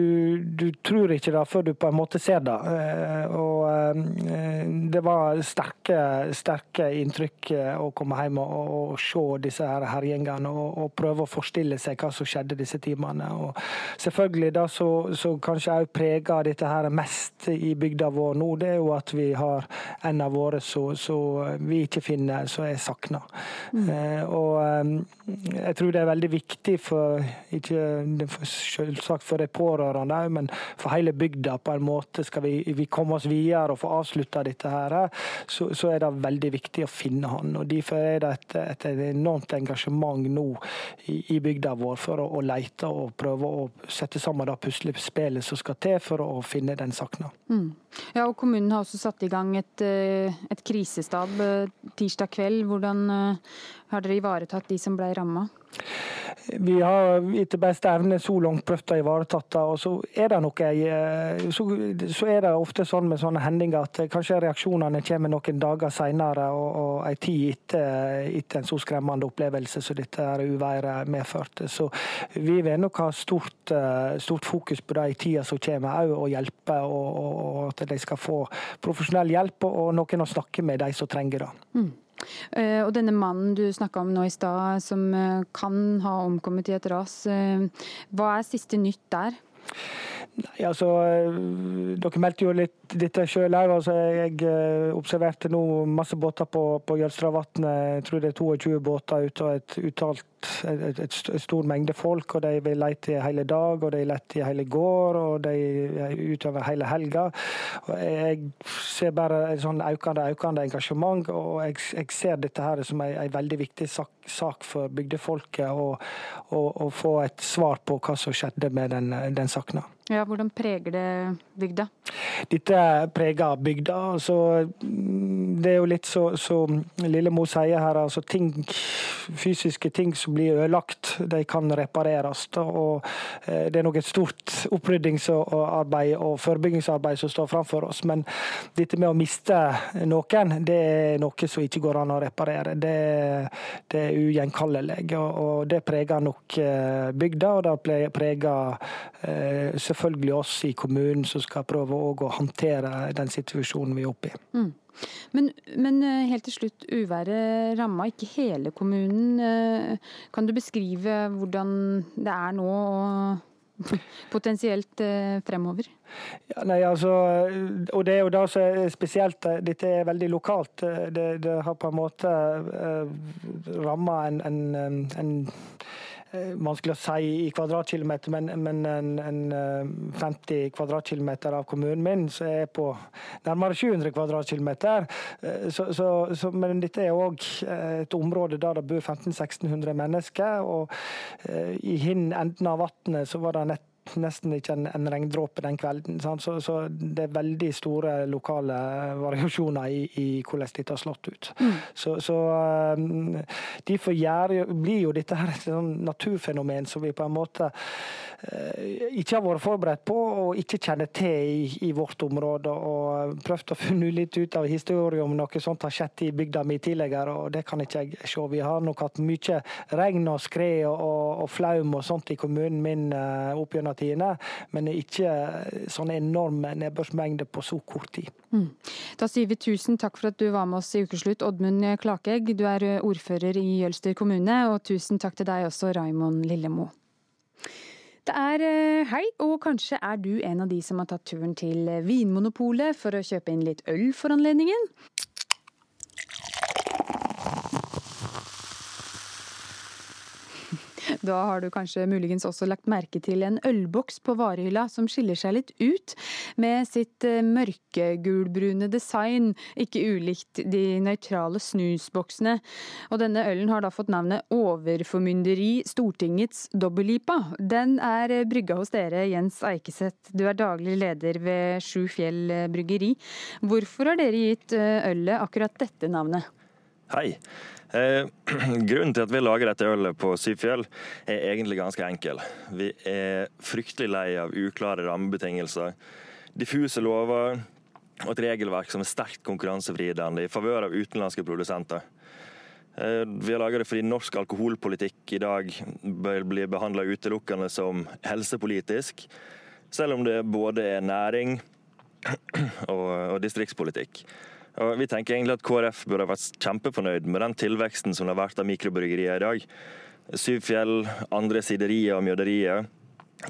du, tror ikke det før du på en måte ser det. Eh, og eh, Det var sterke, sterke inntrykk eh, å komme hjem og, og, se disse her herjingene og, og, prøve å forstille seg hva som skjedde disse timene. Og selvfølgelig Det som kanskje òg preger dette her mest i bygda vår nå, det er jo at vi har en av våre som vi ikke finner, som er savna. Mm. Og jeg tror det er veldig viktig for ikke selvsagt for de pårørende, men for hele bygda på en måte. Skal vi, vi komme oss videre og få avslutta dette, her, så, så, er det veldig viktig å finne han. og Derfor er det et, et enormt engasjement nå i, i bygda vår for å, å, lete og prøve å sette sammen det puslespillet som skal til for å finne den sakna. Mm. Ja, og Kommunen har også satt i gang et, eh, et krisestab eh, tirsdag kveld. Hvordan eh, har dere ivaretatt de som ble ramma? Vi har etter beste evne så langt prøvd å ivareta det. Og så er det noe så, så, er det ofte sånn med sånne hendinger at kanskje reaksjonene kommer noen dager senere og, og en tid etter, etter, en så skremmende opplevelse som dette her uværet medførte. Så vi vil nok ha stort, stort fokus på det i tida som kommer, òg å hjelpe. Og, og, at de skal få profesjonell hjelp og noen å snakke med, de som trenger det. Mm. Uh, og denne mannen du snakka om nå i stad, som uh, kan ha omkommet i et ras. Uh, hva er siste nytt der? Nei, altså, Dere meldte jo litt dette sjøl òg. Altså, jeg observerte nå masse båter på, på Jølstravatnet. Jeg tror det er 22 båter ute og et uttalt et, et, et, stor mengde folk. og De vil lete i hele dag, og de lette i hele går, og de er utover hele helga. Jeg ser bare et sånn økende, økende engasjement, og jeg, jeg ser dette her som en veldig viktig sak, sak for bygdefolket. Å få et svar på hva som skjedde med den, den sakna. Ja, Hvordan preger det bygda? Dette preger bygda. Altså, det er jo litt så, så Lillemo sier her, altså ting, fysiske ting som blir ødelagt, de kan repareres. Og eh, Det er nok et stort oppryddingsarbeid og forebyggingsarbeid som står framfor oss. Men dette med å miste noen, det er noe som ikke går an å reparere. Det, det er ugjenkallelig. Og, og det preger nok eh, bygda, og det preger eh, selvfølgelig oss i kommunen som skal prøve å håndtere den situasjonen vi er oppe i. Mm. Men, men, eh, helt til slutt, uværet ramma ikke hele kommunen. Kan du beskrive hvordan det er nå og potensielt eh, fremover? Ja, nei, altså, og det er jo det som spesielt. Dette er veldig lokalt. Det, det har på en måte ramma en, en, en Eh, vanskelig å si i kvadratkilometer, men, men en, en, 50 eh, kvadratkilometer av kommunen min så er på nærmere 700 kvadratkilometer. Eh, så, så, så, men dette er òg et område der det bor 1500-1600 mennesker. og I hin enden av vannet så var det nett nesten ikke en, en regndråpe den kvelden. Så, så, det er veldig store lokale variasjoner i, i hvordan dette har slått ut. Mm. Så, så um, Derfor blir jo dette her et sånn naturfenomen som vi på en måte uh, ikke har vært forberedt på og ikke kjenner til i, i vårt område. og Prøvd å finne litt ut av historien om noe sånt har skjedd i bygda mi tidligere, og det kan ikke jeg se. Vi har nok hatt mye regn og skred og, og, og flaum og sånt i kommunen min uh, opp gjennom tidene, men ikke sånne enorme nedbørsmengder på så kort tid. Mm. Da sier vi tusen takk for at du var med oss i Ukeslutt, Oddmund Klakegg. Du er ordfører i Jølster kommune, og tusen takk til deg også, Raimond Lillemo. Det er eh, helg, og kanskje er du en av de som har tatt turen til Vinmonopolet for å kjøpe inn litt øl for anledningen. Da har du kanskje muligens også lagt merke til en ølboks på varehylla som skiller seg litt ut, med sitt eh, mørkegulbrune design, ikke ulikt de nøytrale snusboksene. Og denne ølen har da fått navnet Overformynderi Stortingets dobbellipa. Den er brygga hos dere, Jens Eikeseth. Du er daglig leder ved Sju Fjell bryggeri. Hvorfor har dere gitt eh, ølet akkurat dette navnet? Hei. Eh, grunnen til at vi lager dette ølet på Syfjell er egentlig ganske enkel. Vi er fryktelig lei av uklare rammebetingelser, diffuse lover og et regelverk som er sterkt konkurransevridende i favør av utenlandske produsenter. Vi har laget det fordi norsk alkoholpolitikk i dag bør bli behandla utelukkende som helsepolitisk, selv om det både er næring og, og distriktspolitikk. Og vi tenker egentlig at KrF burde ha vært kjempefornøyd med den tilveksten som det har vært av mikrobryggerier i dag. Syvfjell, andre siderier og mjøderier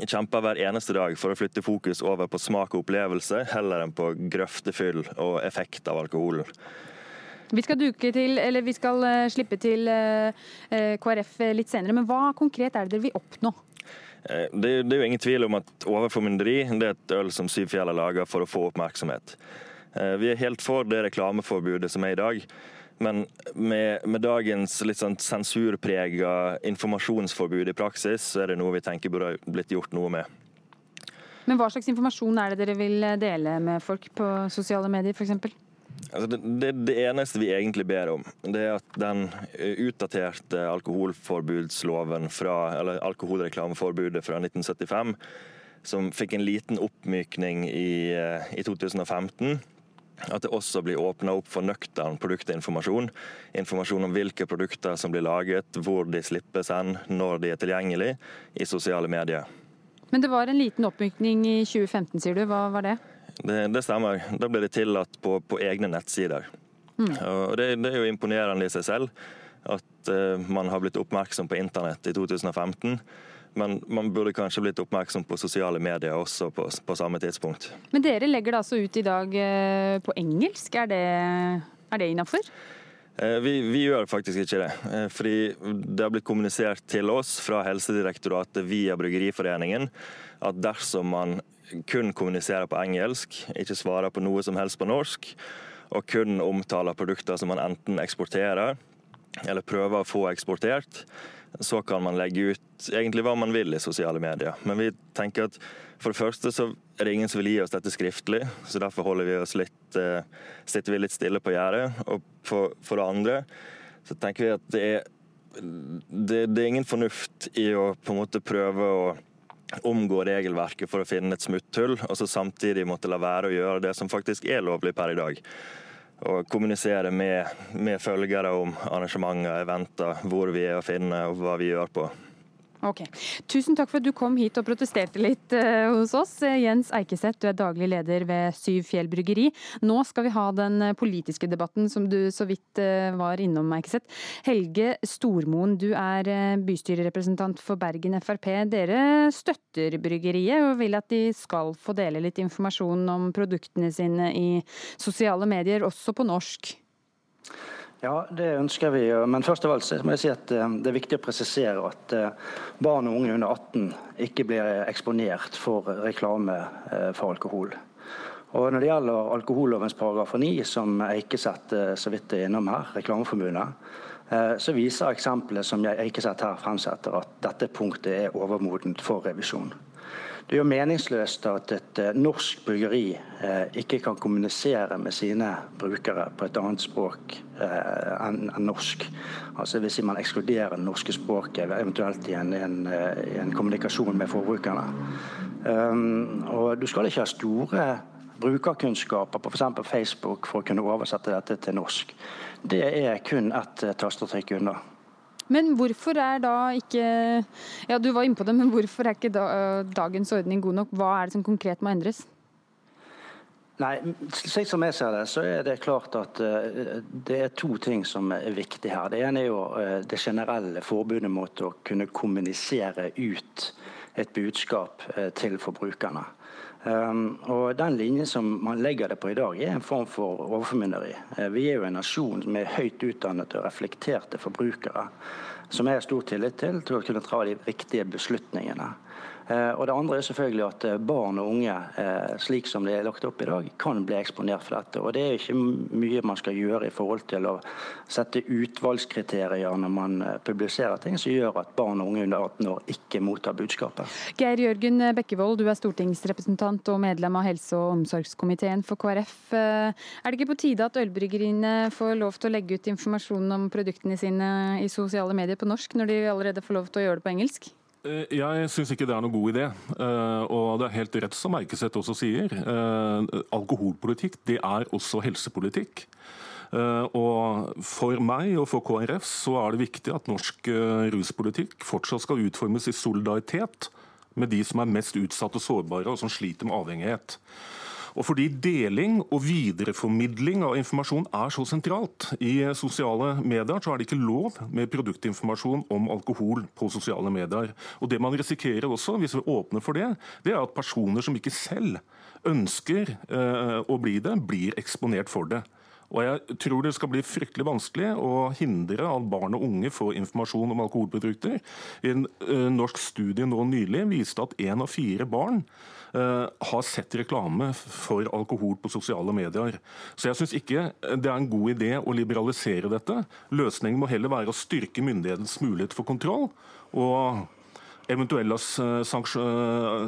kjemper hver eneste dag for å flytte fokus over på smak og opplevelse, heller enn på grøftefyll og effekt av alkoholen. Vi skal, til, vi skal uh, slippe til uh, uh, KrF litt senere, men hva konkret er det dere vil oppnå? Det, det, er jo ingen tvil om at overformynderi det er et øl som Syvfjell har laga for å få oppmerksomhet. Vi er helt for det reklameforbudet som er i dag. Men med, med dagens litt sånn sensurprega informasjonsforbud i praksis, så er det noe vi tenker burde blitt gjort noe med. Men hva slags informasjon er det dere vil dele med folk på sosiale medier f.eks.? Altså det, det, det, eneste vi egentlig ber om, det er at den utdaterte alkoholforbudsloven fra, eller alkoholreklameforbudet fra 1975, som fikk en liten oppmykning i, i 2015 at det også blir åpna opp for nøktern produktinformasjon. Informasjon om hvilke produkter som blir laget, hvor de slippes hen, når de er tilgjengelig i sosiale medier. Men det var en liten oppmykning i 2015, sier du. Hva var det? Det, det stemmer. Da ble det tillatt på, på egne nettsider. Mm. Og det, det, er jo imponerende i seg selv at uh, man har blitt oppmerksom på internett i 2015. Men man burde kanskje blitt oppmerksom på sosiale medier også på, på samme tidspunkt. Men dere legger det altså ut i dag eh, på engelsk. Er det, er det innafor? Eh, vi, vi, gjør faktisk ikke det. Eh, fordi det har blitt kommunisert til oss fra Helsedirektoratet via Bryggeriforeningen at dersom man kun kommuniserer på engelsk, ikke svarer på noe som helst på norsk, og kun omtaler produkter som man enten eksporterer eller prøver å få eksportert, så kan man legge ut egentlig hva man vil i sosiale medier. Men vi tenker at for det første så er det ingen som vil gi oss dette skriftlig, så derfor holder vi oss litt, eh, sitter vi litt stille på gjerdet. Og for, for, det andre så tenker vi at det er, det, det er ingen fornuft i å på en måte prøve å omgå regelverket for å finne et smutthull, og så samtidig måtte la være å gjøre det som faktisk er lovlig per i dag og kommunisere med, med følgere om arrangementer, eventer, hvor vi er å finne og hva vi gjør på. Ok. Tusen takk for at du kom hit og protesterte litt uh, hos oss. Jens Eikeseth, du er daglig leder ved Syv Fjell bryggeri. Nå skal vi ha den politiske debatten som du så vidt uh, var innom, Eikeseth. Helge Stormoen, du er uh, bystyrerepresentant for Bergen Frp. Dere støtter bryggeriet og vil at de skal få dele litt informasjon om produktene sine i sosiale medier, også på norsk? Ja, det ønsker vi. Men først av alt må jeg si at eh, det er viktig å presisere at eh, barn og unge under 18 ikke blir eksponert for reklame eh, for alkohol. Og Når det gjelder alkohollovens paragraf 9, som Eikeseth så vidt er innom her, Reklameforbundet, så viser eksempelet som Eikeseth her fremsetter at dette punktet er overmodent for revisjon. Det er jo meningsløst at et eh, norsk bryggeri eh, ikke kan kommunisere med sine brukere på et annet språk eh, enn norsk. Altså Hvis man ekskluderer det norske språket, eventuelt i en, en, en kommunikasjon med forbrukerne. Um, og Du skal ikke ha store brukerkunnskaper på f.eks. Facebook for å kunne oversette dette til norsk. Det er kun ett tastetrykk unna. Men hvorfor er da ikke Ja, du var inne på det, men hvorfor er ikke da, dagens ordning god nok? Hva er det som konkret må endres? Nei, slik som jeg ser det, så er det klart at uh, det er to ting som er viktig her. Det ene er jo uh, det generelle forbudet mot å kunne kommunisere ut et budskap til forbrukerne. Um, og Den linjen som man legger det på i dag, er en form for overformynderi. Uh, vi er jo en nasjon med høyt utdannede og reflekterte forbrukere, som jeg har stor tillit til til å kunne ta de riktige beslutningene. Eh, og Det andre er selvfølgelig at eh, barn og unge, eh, slik som det er lagt opp i dag, kan bli eksponert for dette. Og Det er ikke mye man skal gjøre i forhold til å sette utvalgskriterier når man publiserer ting som gjør at barn og unge under 18 år ikke mottar budskapet. Geir Jørgen Bekkevold, du er stortingsrepresentant og medlem av helse- og omsorgskomiteen for KrF. Er det ikke på tide at ølbryggeriene får lov til å legge ut informasjon om produktene sine i sosiale medier på norsk, når de allerede får lov til å gjøre det på engelsk? Eh, jeg syns ikke det er noen god idé. Eh, og det er helt rett som Merkeseth også sier. Eh, alkoholpolitikk det er også helsepolitikk. Og For meg og for KrF så er det viktig at norsk ruspolitikk fortsatt skal utformes i solidaritet med de som er mest utsatte og sårbare, og som sliter med avhengighet. Og fordi deling og videreformidling av informasjon er så sentralt i sosiale medier, så er det ikke lov med produktinformasjon om alkohol på sosiale medier. Og det man risikerer også, hvis vi åpner for det, det er at personer som ikke selv ønsker eh, å bli det, blir eksponert for det. Og jeg tror det skal bli fryktelig vanskelig å hindre at barn og unge får informasjon om alkoholprodukter. En uh, norsk studie nå nylig viste at én av fire barn har sett reklame for alkohol på sosiale medier. Så jeg syns ikke det er en god idé å liberalisere dette. Løsningen må heller være å styrke myndighetens mulighet for kontroll. og eventuelle eh,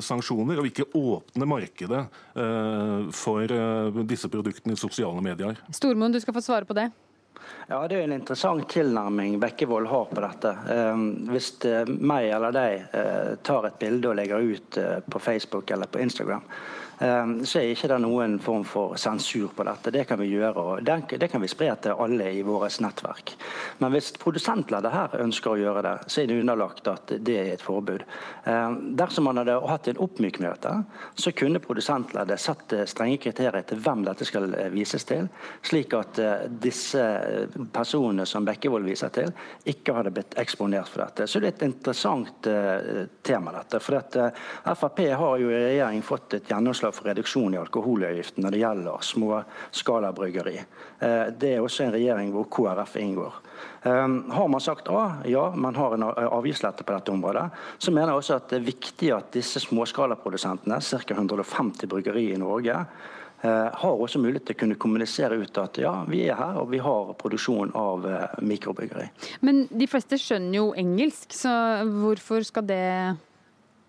sanksjoner, og ikke åpne markedet eh, for eh, disse produktene i sosiale medier. Stormoen, du skal få svare på det. Ja, Det er en interessant tilnærming Bekkevold har på dette. Hvis meg eller deg tar et bilde og legger ut på Facebook eller på Instagram, Ehm, så er ikke det noen form for sensur på dette. Det kan vi gjøre, og det kan vi spre til alle i vårt nettverk. Men hvis produsentleddet her ønsker å gjøre det, så er det underlagt at det er et forbud. Ehm, dersom man hadde hatt en oppmykmøte, så kunne produsentleddet satt eh, strenge kriterier til hvem dette skal eh, vises til, slik at eh, disse personene som Bekkevold viser til, ikke hadde blitt eksponert for dette. Så det er et interessant tema, dette. For at Frp har jo i regjering fått et gjennomslag for reduksjon i alkoholavgiften når det gjelder småskalabryggeri. Eh, det er også en regjering hvor KrF inngår. Eh, har man sagt A, ja, man har en avgiftslette på dette området, så mener jeg også at det er viktig at disse småskalaprodusentene, ca. 150 bryggeri i Norge, eh, har også mulighet til å kunne kommunisere ut at ja, vi er her og vi har produksjon av mikrobryggeri. Men de fleste skjønner jo engelsk, så hvorfor skal det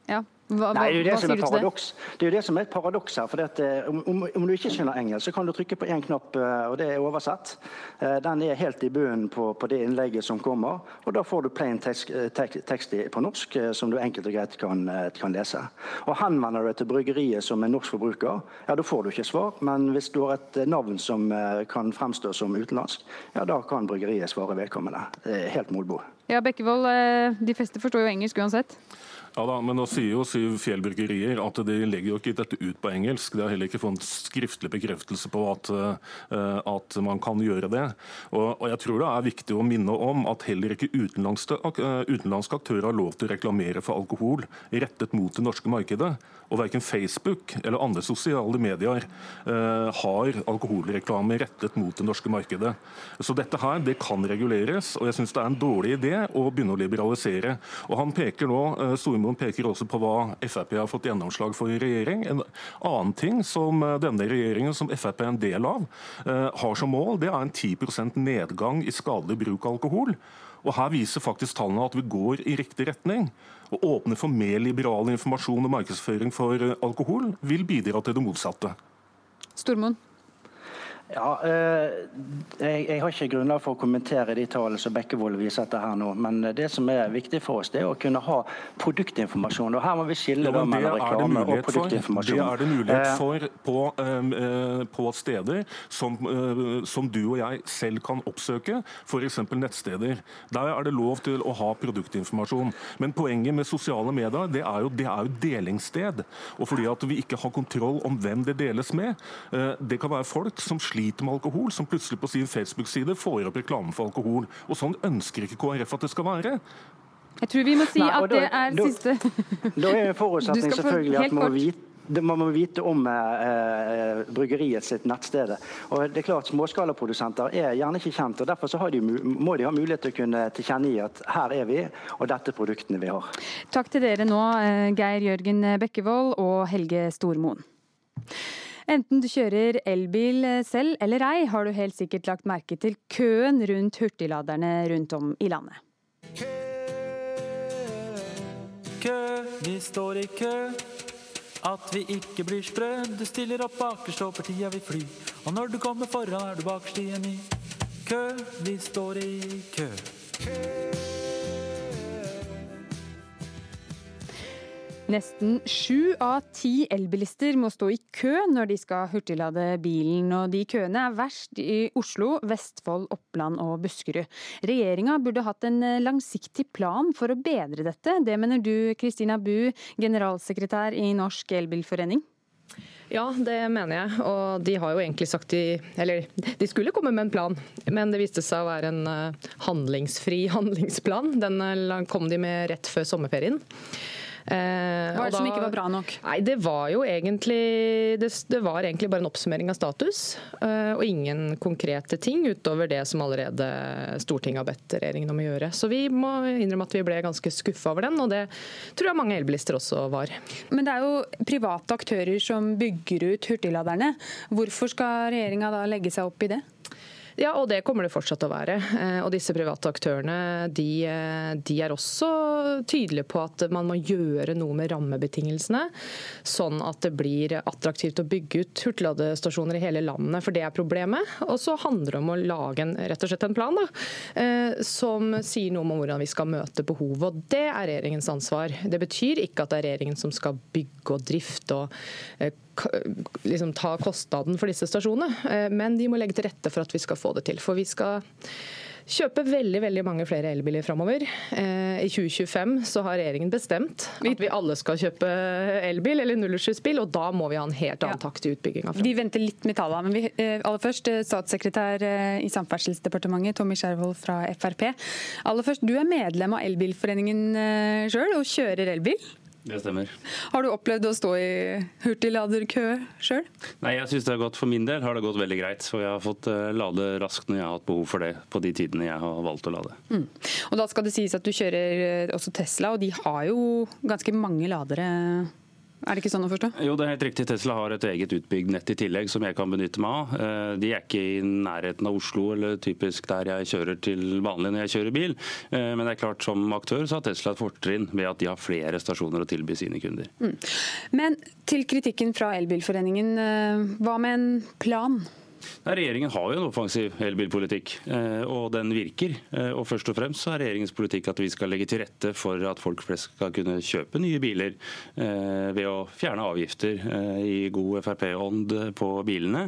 ja, hva, Nei, det er jo det som er paradoks. Det? er jo det som er et paradoks her. for det, eh, om, om, du ikke skjønner engelsk, så kan du trykke på én knapp, eh, og det er oversett. Eh, den er helt i bunnen på, på, det innlegget som kommer, og da får du plain tekst, på norsk som du enkelt og greit kan, kan, lese. Og Henvender du deg til bryggeriet som en norsk forbruker, ja, da får du ikke svar. Men hvis du har et navn som kan fremstå som utenlandsk, ja, da kan bryggeriet svare vedkommende. Helt molbo. Ja, Bekkevold, de fleste forstår jo engelsk uansett. Ja da, men nå sier jo Syv Fjellbryggerier at de legger jo ikke dette ut på engelsk. De har heller ikke fått skriftlig bekreftelse på at, uh, at man kan gjøre det. Og, og, jeg tror det er viktig å minne om at heller ikke utenlandske, uh, utenlandske aktører har lov til å reklamere for alkohol rettet mot det norske markedet. Og verken Facebook eller andre sosiale medier eh, har alkoholreklame rettet mot det norske markedet. Så dette her, det kan reguleres, og jeg syns det er en dårlig idé å begynne å liberalisere. Og han peker nå, uh, Stormoen peker også på hva Frp har fått gjennomslag for i regjering. En annen ting som eh, denne regjeringen, som Frp er en del av, eh, har som mål, det er en 10% nedgang i skadelig bruk av alkohol. Og Her viser faktisk tallene at vi går i riktig retning. Å åpne for mer liberal informasjon og markedsføring for eh, alkohol vil bidra til det motsatte. Stormoen? Ja, eh, jeg, jeg, har ikke grunnlag for å kommentere de tallene som Bekkevold viser til her nå. Men det som er viktig for oss, det er å kunne ha produktinformasjon. og Her må vi skille ja, mellom reklame og produktinformasjon. Det er det mulighet eh, for på, uh, på steder som, uh, som, du og jeg selv kan oppsøke, f.eks. nettsteder. Der er det lov til å ha produktinformasjon. Men poenget med sosiale medier det er jo, det er jo delingssted. Og fordi at vi ikke har kontroll om hvem det deles med. Det kan være folk som sliter sliter med alkohol, som plutselig på sin Facebook-side får opp reklame for alkohol. Og Sånn ønsker ikke KrF at det skal være. Jeg tror vi må si Nei, at da, det er da, siste Da er en forutsetning selvfølgelig at man må vite man må vite om eh, eh bryggeriet sitt nettsted. Og det er klart Småskalaprodusenter er gjerne ikke kjent. og Derfor de, må de ha mulighet til å kunne tilkjennegi at her er vi, og dette er produktene vi har. Takk til dere nå, eh, Geir Jørgen Bekkevold og Helge Stormoen. Enten du kjører elbil selv eller ei, har du helt sikkert lagt merke til køen rundt hurtigladerne rundt om i landet. Kø, kø, vi står i kø. At vi ikke blir sprø. Du stiller opp bakerst og tida vi fly. Og når du kommer foran, er du bakerst i en ny kø. Vi står i kø. kø. Nesten sju av ti elbilister må stå i kø når de skal hurtiglade bilen, og de køene er verst i Oslo, Vestfold, Oppland og Buskerud. Regjeringa burde hatt en langsiktig plan for å bedre dette. Det mener du, Kristina Bu, generalsekretær i Norsk Elbilforening? Ja, det mener jeg. Og de har jo egentlig sagt de Eller de skulle komme med en plan, men det viste seg å være en eh, handlingsfri handlingsplan. Den eh, kom de med rett før sommerferien. Eh, Hva er det som ikke var bra nok? Nei, Det var jo egentlig det, det, var egentlig bare en oppsummering av status, eh, og ingen konkrete ting utover det som allerede Stortinget har bedt regjeringen om å gjøre. Så vi må innrømme at vi ble ganske skuffa over den, og det tror jeg mange elbilister også var. Men det er jo private aktører som bygger ut hurtigladerne. Hvorfor skal regjeringa da legge seg opp i det? Ja, og det kommer det fortsatt å være. Eh, og disse private aktørene de, eh, de, er også tydelige på at man må gjøre noe med rammebetingelsene, sånn at det blir attraktivt å bygge ut hurtigladestasjoner i hele landet, for det er problemet. Og så handler det om å lage en, rett og slett en plan da, eh, som sier noe om hvordan vi skal møte behovet. Og det er regjeringens ansvar. Det betyr ikke at det er regjeringen som skal bygge og drifte og liksom ta kostnaden for disse stasjonene. Eh, men de må legge til rette for at vi skal få det til. For vi skal kjøpe veldig veldig mange flere elbiler framover. Eh, I 2025 så har regjeringen bestemt at vi alle skal kjøpe elbil eller nullutslippsbil, og da må vi ha en helt annen takt i utbygginga. Vi venter litt med tallene, men vi, eh, aller først statssekretær i Samferdselsdepartementet, Tommy Skjervold fra Frp. Aller først, Du er medlem av Elbilforeningen sjøl og kjører elbil? Det stemmer. Har du opplevd å stå i hurtigladerkø sjøl? Nei, jeg synes det har gått For min del har det gått veldig greit. For jeg har fått eh, lade raskt når jeg har hatt behov for det på de tidene jeg har valgt å lade. Mm. Og Da skal det sies at du kjører eh, også Tesla, og de har jo ganske mange ladere er det ikke sånn å forstå? Jo, det er helt riktig. Tesla har et eget utbygd nett i tillegg som jeg kan benytte meg av. Eh, de er ikke i nærheten av Oslo eller typisk der jeg kjører til vanlig når jeg kjører bil. Eh, men det er klart som aktør så har Tesla et fortrinn ved at de har flere stasjoner å tilby sine kunder. Mm. Men til kritikken fra Elbilforeningen, eh, hva med en plan? Nei, regjeringen har jo en offensiv elbilpolitikk, eh, og den virker. Eh, og Først og fremst så er regjeringens politikk at vi skal legge til rette for at folk flest skal kunne kjøpe nye biler eh, ved å fjerne avgifter i god Frp-ånd på bilene.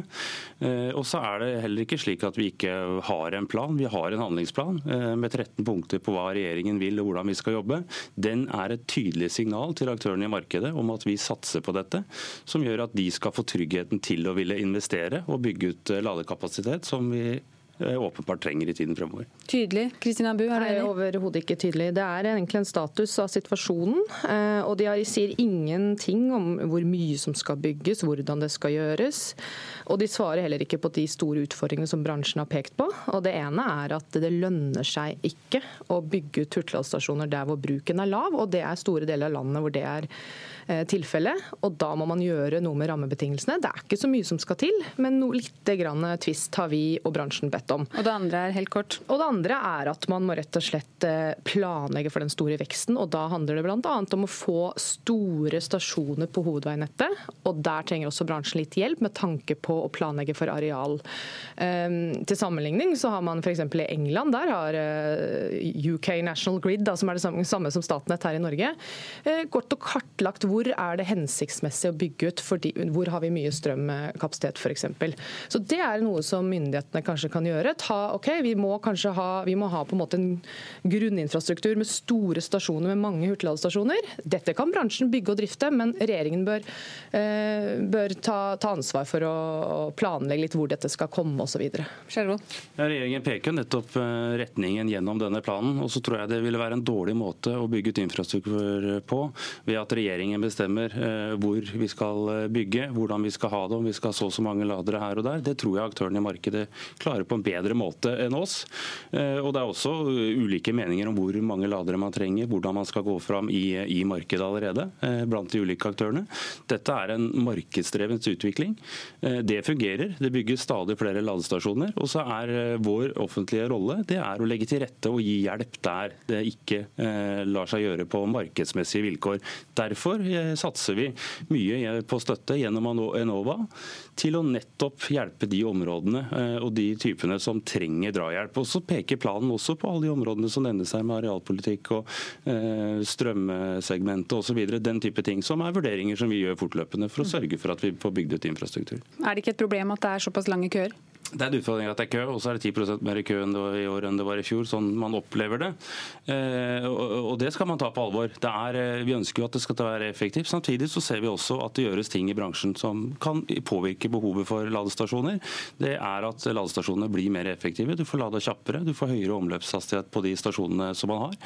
Og så er det heller ikke slik at vi ikke har en plan. Vi har en handlingsplan med 13 punkter på hva regjeringen vil og hvordan vi skal jobbe. Den er et tydelig signal til aktørene i markedet om at vi satser på dette, som gjør at de skal få tryggheten til å ville investere og bygge ut ut ladekapasitet som vi eh, åpenbart trenger i tiden fremover. Tydelig. Kristina Bu, er det enig? Overhodet ikke tydelig. Det er egentlig en status av situasjonen. Eh, og de sier ingenting om hvor mye som skal bygges, hvordan det skal gjøres. Og de svarer heller ikke på de store utfordringene som bransjen har pekt på. Og det ene er at det lønner seg ikke å bygge ut hurtigladestasjoner der hvor bruken er lav, og det er store deler av landet hvor det er Eh, tilfelle. Og da må man gjøre noe med rammebetingelsene. Det er ikke så mye som skal til, men noe litt grann tvist har vi og bransjen bedt om. Og det andre er helt kort? Og det andre er at man må rett og slett eh, planlegge for den store veksten. Og da handler det bl.a. om å få store stasjoner på hovedveinettet. Og der trenger også bransjen litt hjelp med tanke på å planlegge for areal. Um, til sammenligning så har man f.eks. i England, der har UK National Grid, da, som er det samme, som Statnett her i Norge, gått og kartlagt hvor er det hensiktsmessig å bygge ut, fordi, hvor har vi mye strømkapasitet f.eks. Så Det er noe som myndighetene kanskje kan gjøre. Ta, ok, Vi må kanskje ha, vi må ha på en måte en grunninfrastruktur med store stasjoner med mange hurtigladestasjoner. Dette kan bransjen bygge og drifte, men regjeringen bør, eh, bør ta, ta, ansvar for å, planlegge litt hvor dette skal komme osv. Ja, regjeringen peker nettopp eh, retningen gjennom denne planen. og så tror jeg det ville være en dårlig måte å bygge ut infrastruktur på ved at regjeringen bestemmer eh, hvor vi skal eh, bygge, hvordan vi skal ha det, om vi skal ha så og så mange ladere her og der. Det tror jeg aktørene i markedet klarer på en bedre måte enn oss. Eh, og Det er også ulike meninger om hvor mange ladere man trenger, hvordan man skal gå fram i, i markedet allerede blant de ulike aktørene. Dette er en markedsdrevet utvikling. Det fungerer. Det bygges stadig flere ladestasjoner. Og så er vår offentlige rolle det er å legge til rette og gi hjelp der det ikke lar seg gjøre på markedsmessige vilkår. Derfor satser vi mye på støtte gjennom Enova til å nettopp hjelpe de områdene og de typene som trenger drahjelp. Og så peker planen også på alle de områdene som nevnes her med arealpolitikk og strømsegmentet osv. Den type ting som er vurderinger som vi gjør fortløpende for å sørge for at vi får bygd ut infrastruktur. Er det ikke et problem at det er såpass lange køer? Det er en utfordring at det er kø, og så er det 10 mer kø enn det var i år enn det var i fjor. Sånn man opplever det. Eh, og det skal man ta på alvor. Er, eh, vi ønsker jo at det skal være effektivt. Samtidig så ser vi også at det gjøres ting i bransjen som kan påvirke behovet for ladestasjoner. Det er at ladestasjonene blir mer effektive. Du får lada kjappere, du får høyere omløpshastighet på de stasjonene som man har.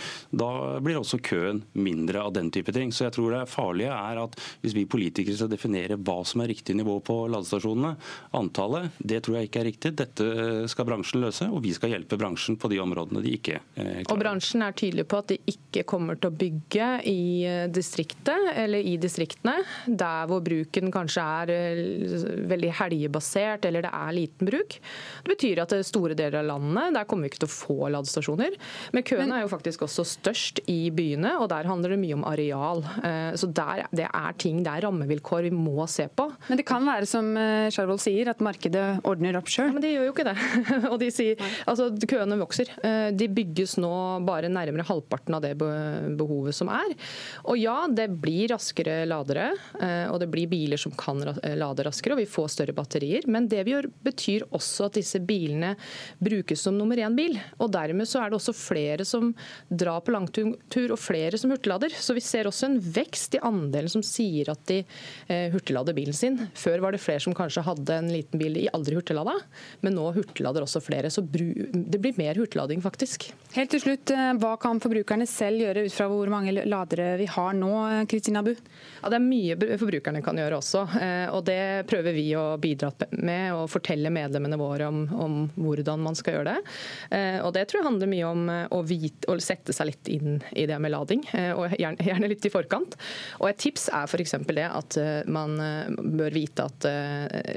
Da blir også køen mindre av den type ting. Så jeg tror det farlige er at hvis vi politikere skal definere hva som er riktig nivå på ladestasjonene, antallet, det tror jeg ikke er riktig. Dette skal bransjen løse, og vi skal hjelpe bransjen på de områdene de ikke klarer. Og Bransjen er tydelig på at de ikke kommer til å bygge i eh, distriktet eller i distriktene, der hvor bruken kanskje er eh, veldig helgebasert eller det er liten bruk. Det betyr at det store deler av landet der kommer vi ikke til å få ladestasjoner. Men køene er jo faktisk også størst i byene, og der handler det mye om areal. Eh, så der, det er ting, det er rammevilkår vi må se på. Men det kan være som Sjarvold sier, at markedet ordner opp sjøl? Ja, men de gjør jo ikke det. og de sier, altså Køene vokser. Eh, de bygges nå bare nærmere halvparten av det behovet som er. Og ja, det blir raskere ladere, eh, og det blir biler som kan lade raskere, og vi får større batterier. Men det vi gjør, betyr også at disse bilene brukes som nummer én-bil. Og dermed så er det også flere som drar på langtur, og flere som hurtiglader. Så vi ser også en vekst i andelen som sier at de eh, hurtiglader bilen sin. Før var det flere som kanskje hadde en liten bil de aldri hurtiglada men nå hurtiglader også flere. Så det blir mer hurtiglading, faktisk. Helt til slutt, eh, Hva kan forbrukerne selv gjøre ut fra hvor mange ladere vi har nå? Kristina Bu? Ja, det er mye forbrukerne kan gjøre også. Eh, og Det prøver vi å bidra med, og fortelle medlemmene våre om, om hvordan man skal gjøre det. Eh, og Det tror jeg handler mye om å, vite, å sette seg litt inn i det med lading, og gjerne, gjerne litt i forkant. Og Et tips er f.eks. det at man bør vite at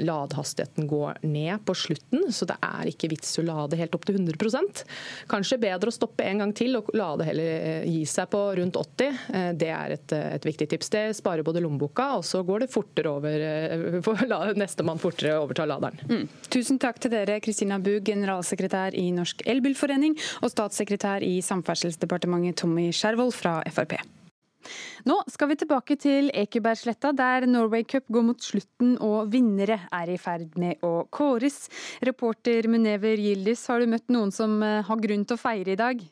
ladehastigheten går ned på slutten, så det er ikke vits å lade helt opp til 100% Kanskje bedre å stoppe en gang til og lade heller eh, gi seg på rundt 80 eh, Det er et, eh, et viktig tips. Det sparer både lommeboka, og så går det fortere over for nestemann fortere overtar laderen. Mm. Tusen takk til dere, Kristina Bug, generalsekretær i Norsk Elbilforening, og statssekretær i Samferdselsdepartementet Tommy Skjervold fra Frp. Nå skal vi tilbake til Ekebergsletta, der Norway Cup går mot slutten og vinnere er i ferd med å kåres. Reporter Munever Gildis, har du møtt noen som eh, har grunn til å feire i dag?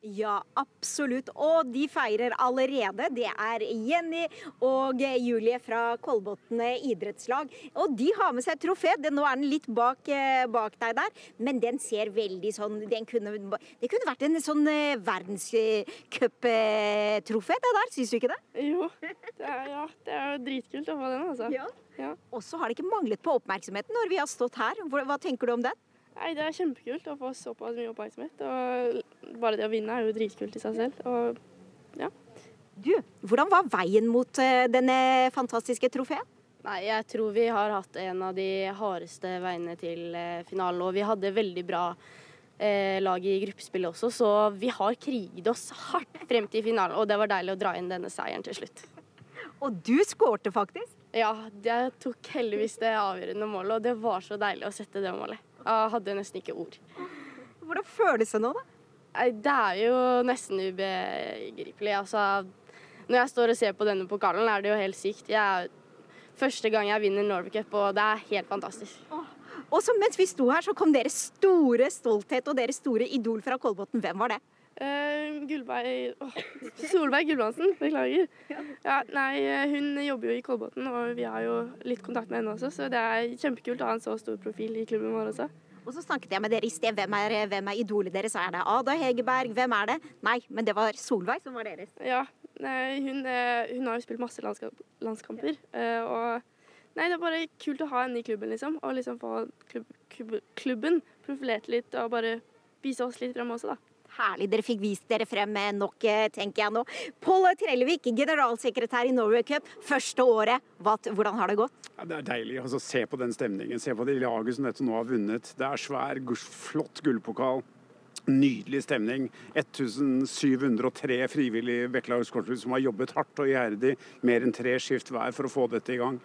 Ja, absolutt. Og de feirer allerede. Det er Jenny og Julie fra Kolbotn idrettslag. Og de har med seg trofé. Nå er den litt bak, eh, bak deg der, men den ser veldig sånn kunne, Det kunne vært en sånn eh, verdenscuptrofé, det der. Syns du ikke det? Jo, det er, ja, det er jo dritkult å få den, altså. Ja. Ja. Og så har det ikke manglet på oppmerksomheten når vi har stått her. Hva tenker du om den? Nei, Det er kjempekult å få såpass mye oppmerksomhet. og Bare det å vinne er jo dritkult i seg selv. og ja. Du, Hvordan var veien mot eh, denne fantastiske trofeen? Nei, Jeg tror vi har hatt en av de hardeste veiene til eh, finalen. Og vi hadde veldig bra eh, lag i gruppespillet også, så vi har kriget oss hardt frem til finalen. Og det var deilig å dra inn denne seieren til slutt. Og du skårte faktisk? Ja, jeg tok heldigvis det avgjørende målet, og det var så deilig å sette det målet. Jeg hadde nesten ikke ord. Hvordan føles det nå, da? Det er jo nesten ubegripelig. Altså, når jeg står og ser på denne pokalen, er det jo helt sykt. Jeg, første gang jeg vinner Norway Cup, og det er helt fantastisk. Og så mens vi sto her, så kom deres store stolthet og deres store idol fra Kolbotn. Hvem var det? Uh, Gullberg oh, Solveig Gulbrandsen, beklager. Ja, nei, hun jobber jo i Kolbotn, og vi har jo litt kontakt med henne også, så det er kjempekult å ha en så stor profil i klubben vår også. Og så snakket jeg med dere i sted. Hvem er, hvem er idolet deres? Er det Ada Hegerberg? Hvem er det? Nei, men det var Solveig som var deres. Ja, nei, hun, eh, hun, har jo spilt masse landskamp, landskamper. Ja. og nei, det er bare kult å ha henne i klubben, liksom. Og liksom få klubb, klubb, klubben profilert litt og bare vise oss litt frem også, da. Herlig dere fikk vist dere frem nok, tenker jeg nå. Pål Trellevik, generalsekretær i Norway Cup, første året. Hvordan har det gått? Ja, det er deilig. Altså, se på den stemningen. Se på det laget som dette nå har vunnet. Det er svær, flott gullpokal. nydelig stemning. 1703 frivillige Bekkelags korpsklubber som har jobbet hardt og iherdig, mer enn tre skift hver for å få dette i gang.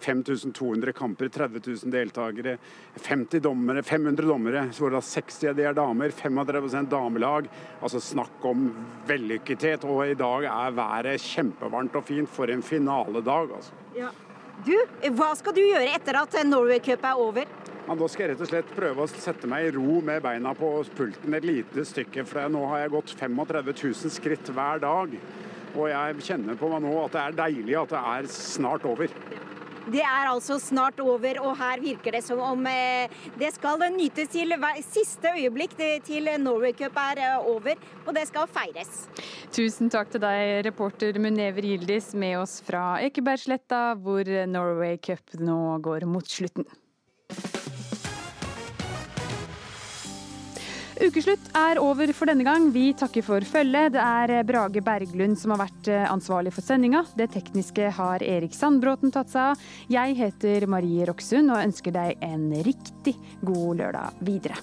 5200 kamper, 30 000 deltakere, 50 dommere, 500 dommere, hvor da 60 av de er damer, 35% damelag. Altså Snakk om vellykkethet. Og i dag er været kjempevarmt og fint for en finaledag. altså. Ja. Du, hva skal du gjøre etter at Norway Cup er over? Ja, da skal jeg rett og slett prøve å sette meg i ro med beina på pulten et lite stykke. For nå har jeg gått 35 000 skritt hver dag. Og jeg kjenner på meg nå at det er deilig at det er snart over. Det er altså snart over, og her virker det som om eh, det skal nytes til siste øyeblikk til Norway Cup er eh, over, og det skal feires. Tusen takk til deg, reporter Munever Gildis, med oss fra Ekebergsletta, hvor Norway Cup nå går mot slutten. Ukeslutt er over for denne gang. Vi takker for følget. Det er Brage Berglund som har vært eh, ansvarlig for sendinga. Det tekniske har Erik Sandbråten tatt seg av. Jeg heter Marie Roksund og ønsker deg en riktig god lørdag videre.